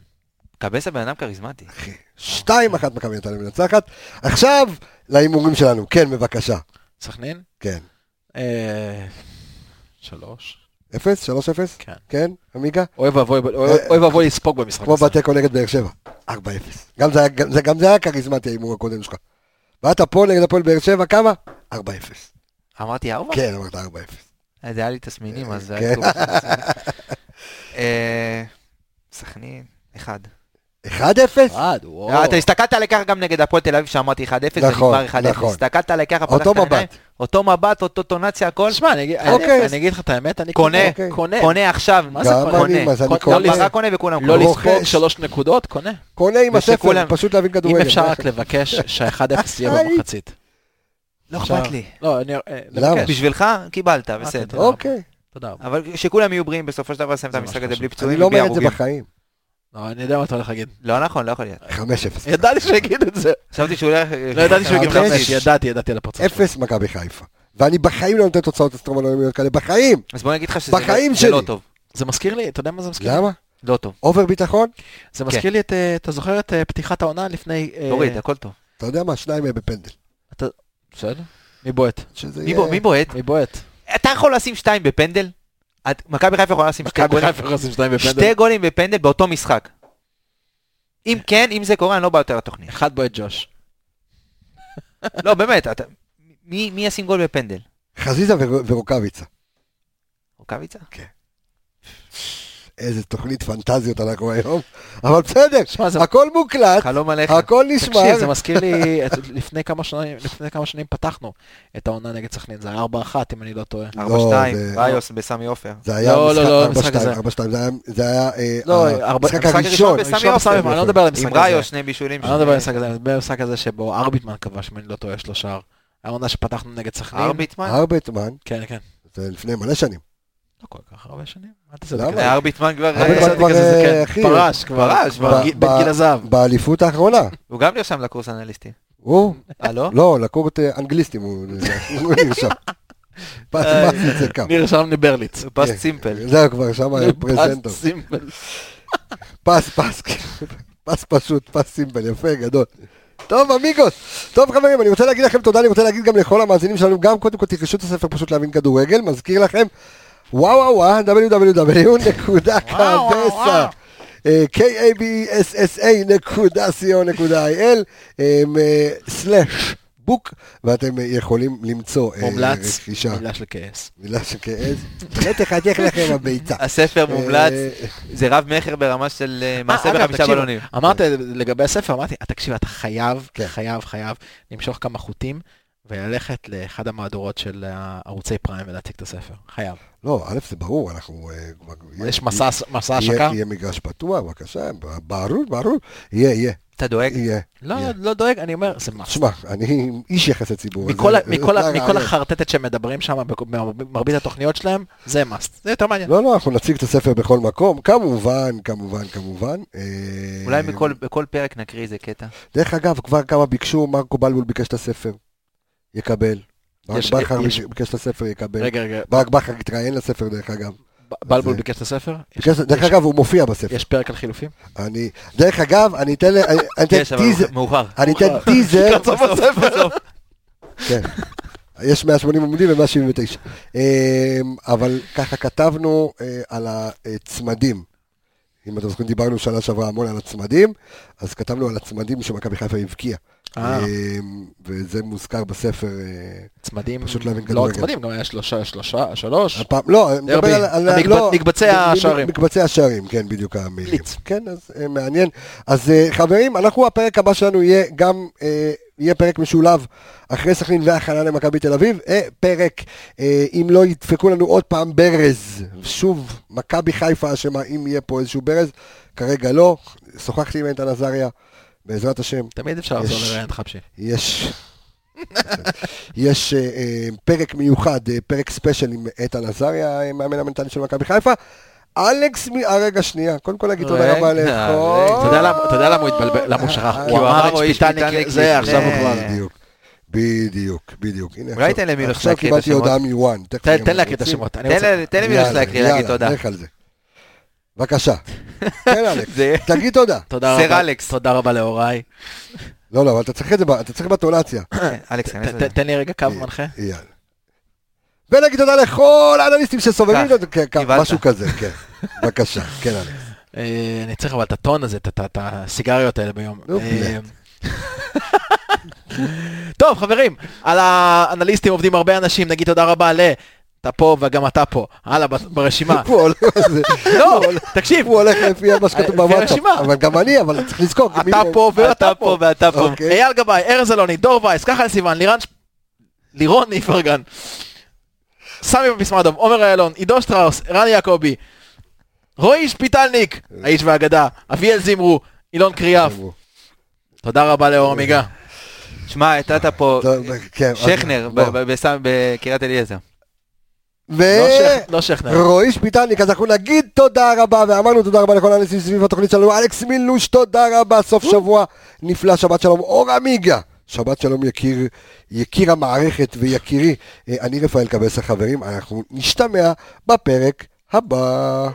קבסה בן אדם כריזמטי.
אחי, 2-1 מכבי נתניה מנצחת. עכשיו, להימורים שלנו. כן, בבקשה.
סכנין?
כן.
אה, שלוש.
0? 3-0?
כן.
כן, עמיגה?
אוי ואבוי,
אה,
לספוג במשחק
כמו
הזה.
בתיקו נגד באר שבע. 4-0. גם זה היה- גם זה- גם זה היה כריזמטי ההימור הקודם שלך. באת פה נגד הפועל באר שבע, כמה? 4-0.
אמרתי ארבע?
כן, אמרת 4-0.
אה, זה היה לי תסמינים, אז זה
כן.
היה כתוב. אה, סכנין, אחד.
1-0?
אחד, וואו.
אה, אתה הסתכלת עליי ככה גם נגד הפועל תל אביב שאמרתי 1-0, זה נגמר 1-0.
נכון.
הסתכלת עליי ככה,
אותו
פתחת עיניים,
מבט.
אותו מבט, אותו טונציה, הכל.
תשמע, אני אגיד-
אוקיי.
אני- אני לך את האמת, אני
קונה,
קונה, קונה.
קונה עכשיו.
מה זה קונה?
אני, מה זה, אני
קונה-
קונה.
וכולם
לא
קונה.
רוכש.
לספוג שלוש נקודות, קונה.
קונה עם הספר, פשוט להבין כדורגל.
אם אפשר רק לבקש שה-1-0 יהיה. במחצית.
לא אכפת לי.
לא, אני... אה,
למה?
בשבילך, קיבלת, בסדר.
תודה.
אוקיי.
תודה. רבה.
אבל שכולם יהיו בריאים, בסופו של דבר נסיים את המשחק הזה
שחשוב.
בלי
אני
פצועים
לא אומר את זה
הרוגים.
בחיים.
לא, אני יודע מה אתה הולך להגיד.
לא נכון, לא יכול להיות.
5-0.
ידעתי שהוא יגיד את זה.
חשבתי שהוא הולך...
לא ידעתי שהוא יגיד
חמש.
חמש, ידעתי, ידעתי על הפרצוף. שלו.
אפס מכבי חיפה. ואני בחיים לא נותן תוצאות אסטרונומיות כאלה, בחיים.
אז בוא נגיד לך שזה
בחיים
לא- לא טוב.
זה מזכיר לי, אתה יודע מה זה מזכיר לי?
למה?
לא טוב.
over ביטחון?
זה מזכיר לי את, אה, אתה זוכר את אה, פתיחת העונה לפני... אה,
תוריד, הכל טוב.
אתה יודע מה? שניים יהיה בפנדל.
בסדר. מי בועט?
מי בועט?
מי בועט?
אתה יכול לשים שתיים בפנדל? את- מכבי חיפה יכולה לשים שתי
מכבי
גולים?
שתיים בפנדל.
שתי גולים בפנדל באותו משחק. אם כן, אם זה קורה, אני לא בא יותר לתוכנית.
אחד בועט ג'וש.
לא, באמת, אתה- מי מי ישים גול בפנדל?
חזיזה ור- ורוקאביצה.
רוקאביצה?
איזה תוכנית פנטזיות אנחנו היום. אבל בסדר,
זה
הכל מוקלט,
חלום עליך.
הכל נשמר.
תקשיב, זה מזכיר לי, את- לפני כמה שנים, לפני כמה שנים פתחנו את העונה נגד סכנין, זה היה 4-1 אם אני לא טועה.
ארבע
לא,
שתיים,
זה-
ראיוס בסמי עופר.
זה היה
לא, לא,
משחק
לא,
4-2,
המשחק הזה.
4-2, זה היה- זה היה אה,
לא,
ה-
ארבע-
המשחק הראשון.
בסמי עופר.
אני לא מדבר על המשחק
עם
הזה.
ראיוס, שני בישולים.
אני לא מדבר על המשחק הזה, אני מדבר על המשחק הזה שבו ארביטמן כבש, אם אני לא טועה, יש לו שער. העונה שפתחנו נגד סכנין.
ארביטמן?
הרבטמן,
כן, כן.
זה לפני מלא שנים.
לא כל כך הרבה שנים. מה אתה
למה?
עושה זה?
ארביטמן כבר...
ארביטמן
אה,
כבר, אה,
כן. פרש, כבר,
פרש,
כבר
ב-
גיל- בן
ב-
גיל הזהב.
באליפות האחרונה.
הוא גם נרשם לקורס אנליסטי.
הוא?
אה, לא?
לא, לקורט אה, אנגליסטים הוא נרשם. פס פס.
נרשם לברליץ.
פס
כן.
סימפל.
זהו כבר, שם היה פרזנטור.
סימפל.
פס, פס, פס פשוט, פס סימפל, יפה, גדול. טוב, אמיגוס. טוב, חברים, אני רוצה להגיד לכם תודה, אני רוצה להגיד גם לכל המאזינים שלנו, גם קודם כל תרכשו את הספר פשוט להבין כדורגל, מזכיר לכם, וואו וואו וואו, www.קדסה. kabssa.co.il סלאש בוק, ואתם יכולים למצוא אה,
מומלץ. מילה של כעס.
מילה שכעז. לא תחתך לכם הביצה.
הספר מומלץ,
אה,
זה רב מכר ברמה של אה, מעשה בחמישה בלונים.
אמרת לגבי הספר, אמרתי, "אה, תקשיב, אתה חייב,
כן.
חייב, חייב למשוך כמה חוטים וללכת לאחד המהדורות של ערוצי פריים ולהציג את הספר. חייב.
לא, א' זה ברור, אנחנו... אה,
יש מסע השקה?
יהיה מגרש פתוח, בבקשה, ברור, ברור. יהיה, יהיה,
אתה דואג?
יהיה.
לא. לא דואג, אני אומר, זה מס.
תשמע, אני איש יחסי ציבור.
מכל. החרטטת שהם מדברים שם, במרבית התוכניות שלהם, זה מאסט. זה יותר מעניין.
לא, לא, אנחנו נציג את הספר בכל מקום, כמובן, כמובן, כמובן. אה,
אולי בכל פרק נקריא איזה קטע.
דרך אגב, כבר כמה ביקשו, מרקו בלבול ביקש את הספר. יקבל. ברק בכר ביקש את הספר, יקבל.
רגע, רגע,
ברק בכר התראיין לספר, דרך אגב.
בלבול ביקש את הספר?
דרך אגב, הוא מופיע בספר.
יש פרק על חילופים?
אני, דרך אגב, אני אתן טיזר,
מאוחר.
אני אתן. טיזר. כן. יש 180 עמודים ו-179. אבל ככה כתבנו אה, על הצמדים. אם אתם זוכרים, דיברנו שנה שעברה המון על הצמדים, אז כתבנו על הצמדים שמכבי חיפה הבקיעה.
אה.
אמ, וזה מוזכר בספר. אה,
צמדים,
פשוט להבין
לא
כדורגל.
רק צמדים, גם היה שלושה, שלושה, שלוש.
הפעם, לא, אני מדבר. על... לא,
מקבצי
מ- מ-
השערים.
מקבצי השערים, כן, בדיוק המילים. כן, אז אה, מעניין. אז אה, חברים, אנחנו, הפרק הבא שלנו יהיה גם, אה, יהיה פרק משולב אחרי סכנין והכנה למכבי תל אביב. אה, פרק, אה, אם לא ידפקו לנו עוד פעם ברז, שוב, מכבי חיפה אשמה, אם יהיה פה איזשהו ברז, כרגע לא. שוחחתי עם איתן עזריה, בעזרת השם.
תמיד אפשר לחזור
יש-
לראיין את חבשי.
יש, יש אה, אה, פרק מיוחד, אה, פרק ספיישל עם איתן עזריה, אה, מאמן המנטלי של מכבי חיפה. אלכס, מ... אה, רגע, שנייה, קודם כל להגיד תודה רבה. לכל...
אתה יודע למה- הוא התבלבל, למה הוא שכח?
אה,
כי הוא
אמר את שפיטלניק,
שפיטלניק
זה עכשיו הוא. כבר...
בדיוק, בדיוק, בדיוק. הנה,
אולי
עכשיו-
תן למילוש
עכשיו
להקריא את
קיבלתי
השמות.
הודעה מוואן.
תן- להקריא את השמות.
תן
רוצה-
ל- תן למילוש
יאללה,
להקריא, להגיד
יאללה,
תודה.
לך על זה. בבקשה. כן, אלכס,
זה-
תגיד תודה.
תודה
סר
רבה-
אלכס.
תודה רבה להוריי.
לא, לא, אבל אתה צריך את זה, אתה צריך.
אלכס,
ת-
לזה.
ת- תן לי רגע קו מנחה.
יאללה. ונגיד תודה לכל האנליסטים שסובבים
כך,
אותנו, כן, כך,
קיבלת.
משהו כזה, כן. בבקשה, כן, אלכס.
אה, אני צריך אבל את הטון הזה, את- את- את הסיגריות האלה ביום. אה, טוב, חברים, על האנליסטים עובדים הרבה אנשים, נגיד תודה רבה ל... אתה פה וגם אתה פה, הלאה ברשימה. לא, תקשיב,
הוא הולך לפי מה שכתוב בוואטסאפ. אבל גם אני, אבל צריך לזכור.
אתה פה ואתה
אתה פה
פה.
ואתה פה.
אוקיי.
אייל גבאי, ארז אלוני, דור וייס, ככה סיוון, לירן... ש- לירון איפרגן, סמי בפיסמדוב, עומר איילון, עידו שטראוס, רני יעקבי, רועי שפיטלניק, האיש והאגדה, אביאל זימרו, אילון קריאף. תודה רבה לאור עמיגה.
שמע, נתת פה
כן,
שכנר בקריית אליעזר.
ו...
לא.
רועי אז אנחנו נגיד תודה רבה, ואמרנו תודה רבה לכל האנשים סביב התוכנית שלנו, אלכס מילוש, תודה רבה, סוף שבוע נפלא, שבת שלום, אור עמיגה. שבת שלום יקיר, יקיר המערכת ויקירי, אה, אני רפאל קבס החברים, אנחנו נשתמע בפרק הבא.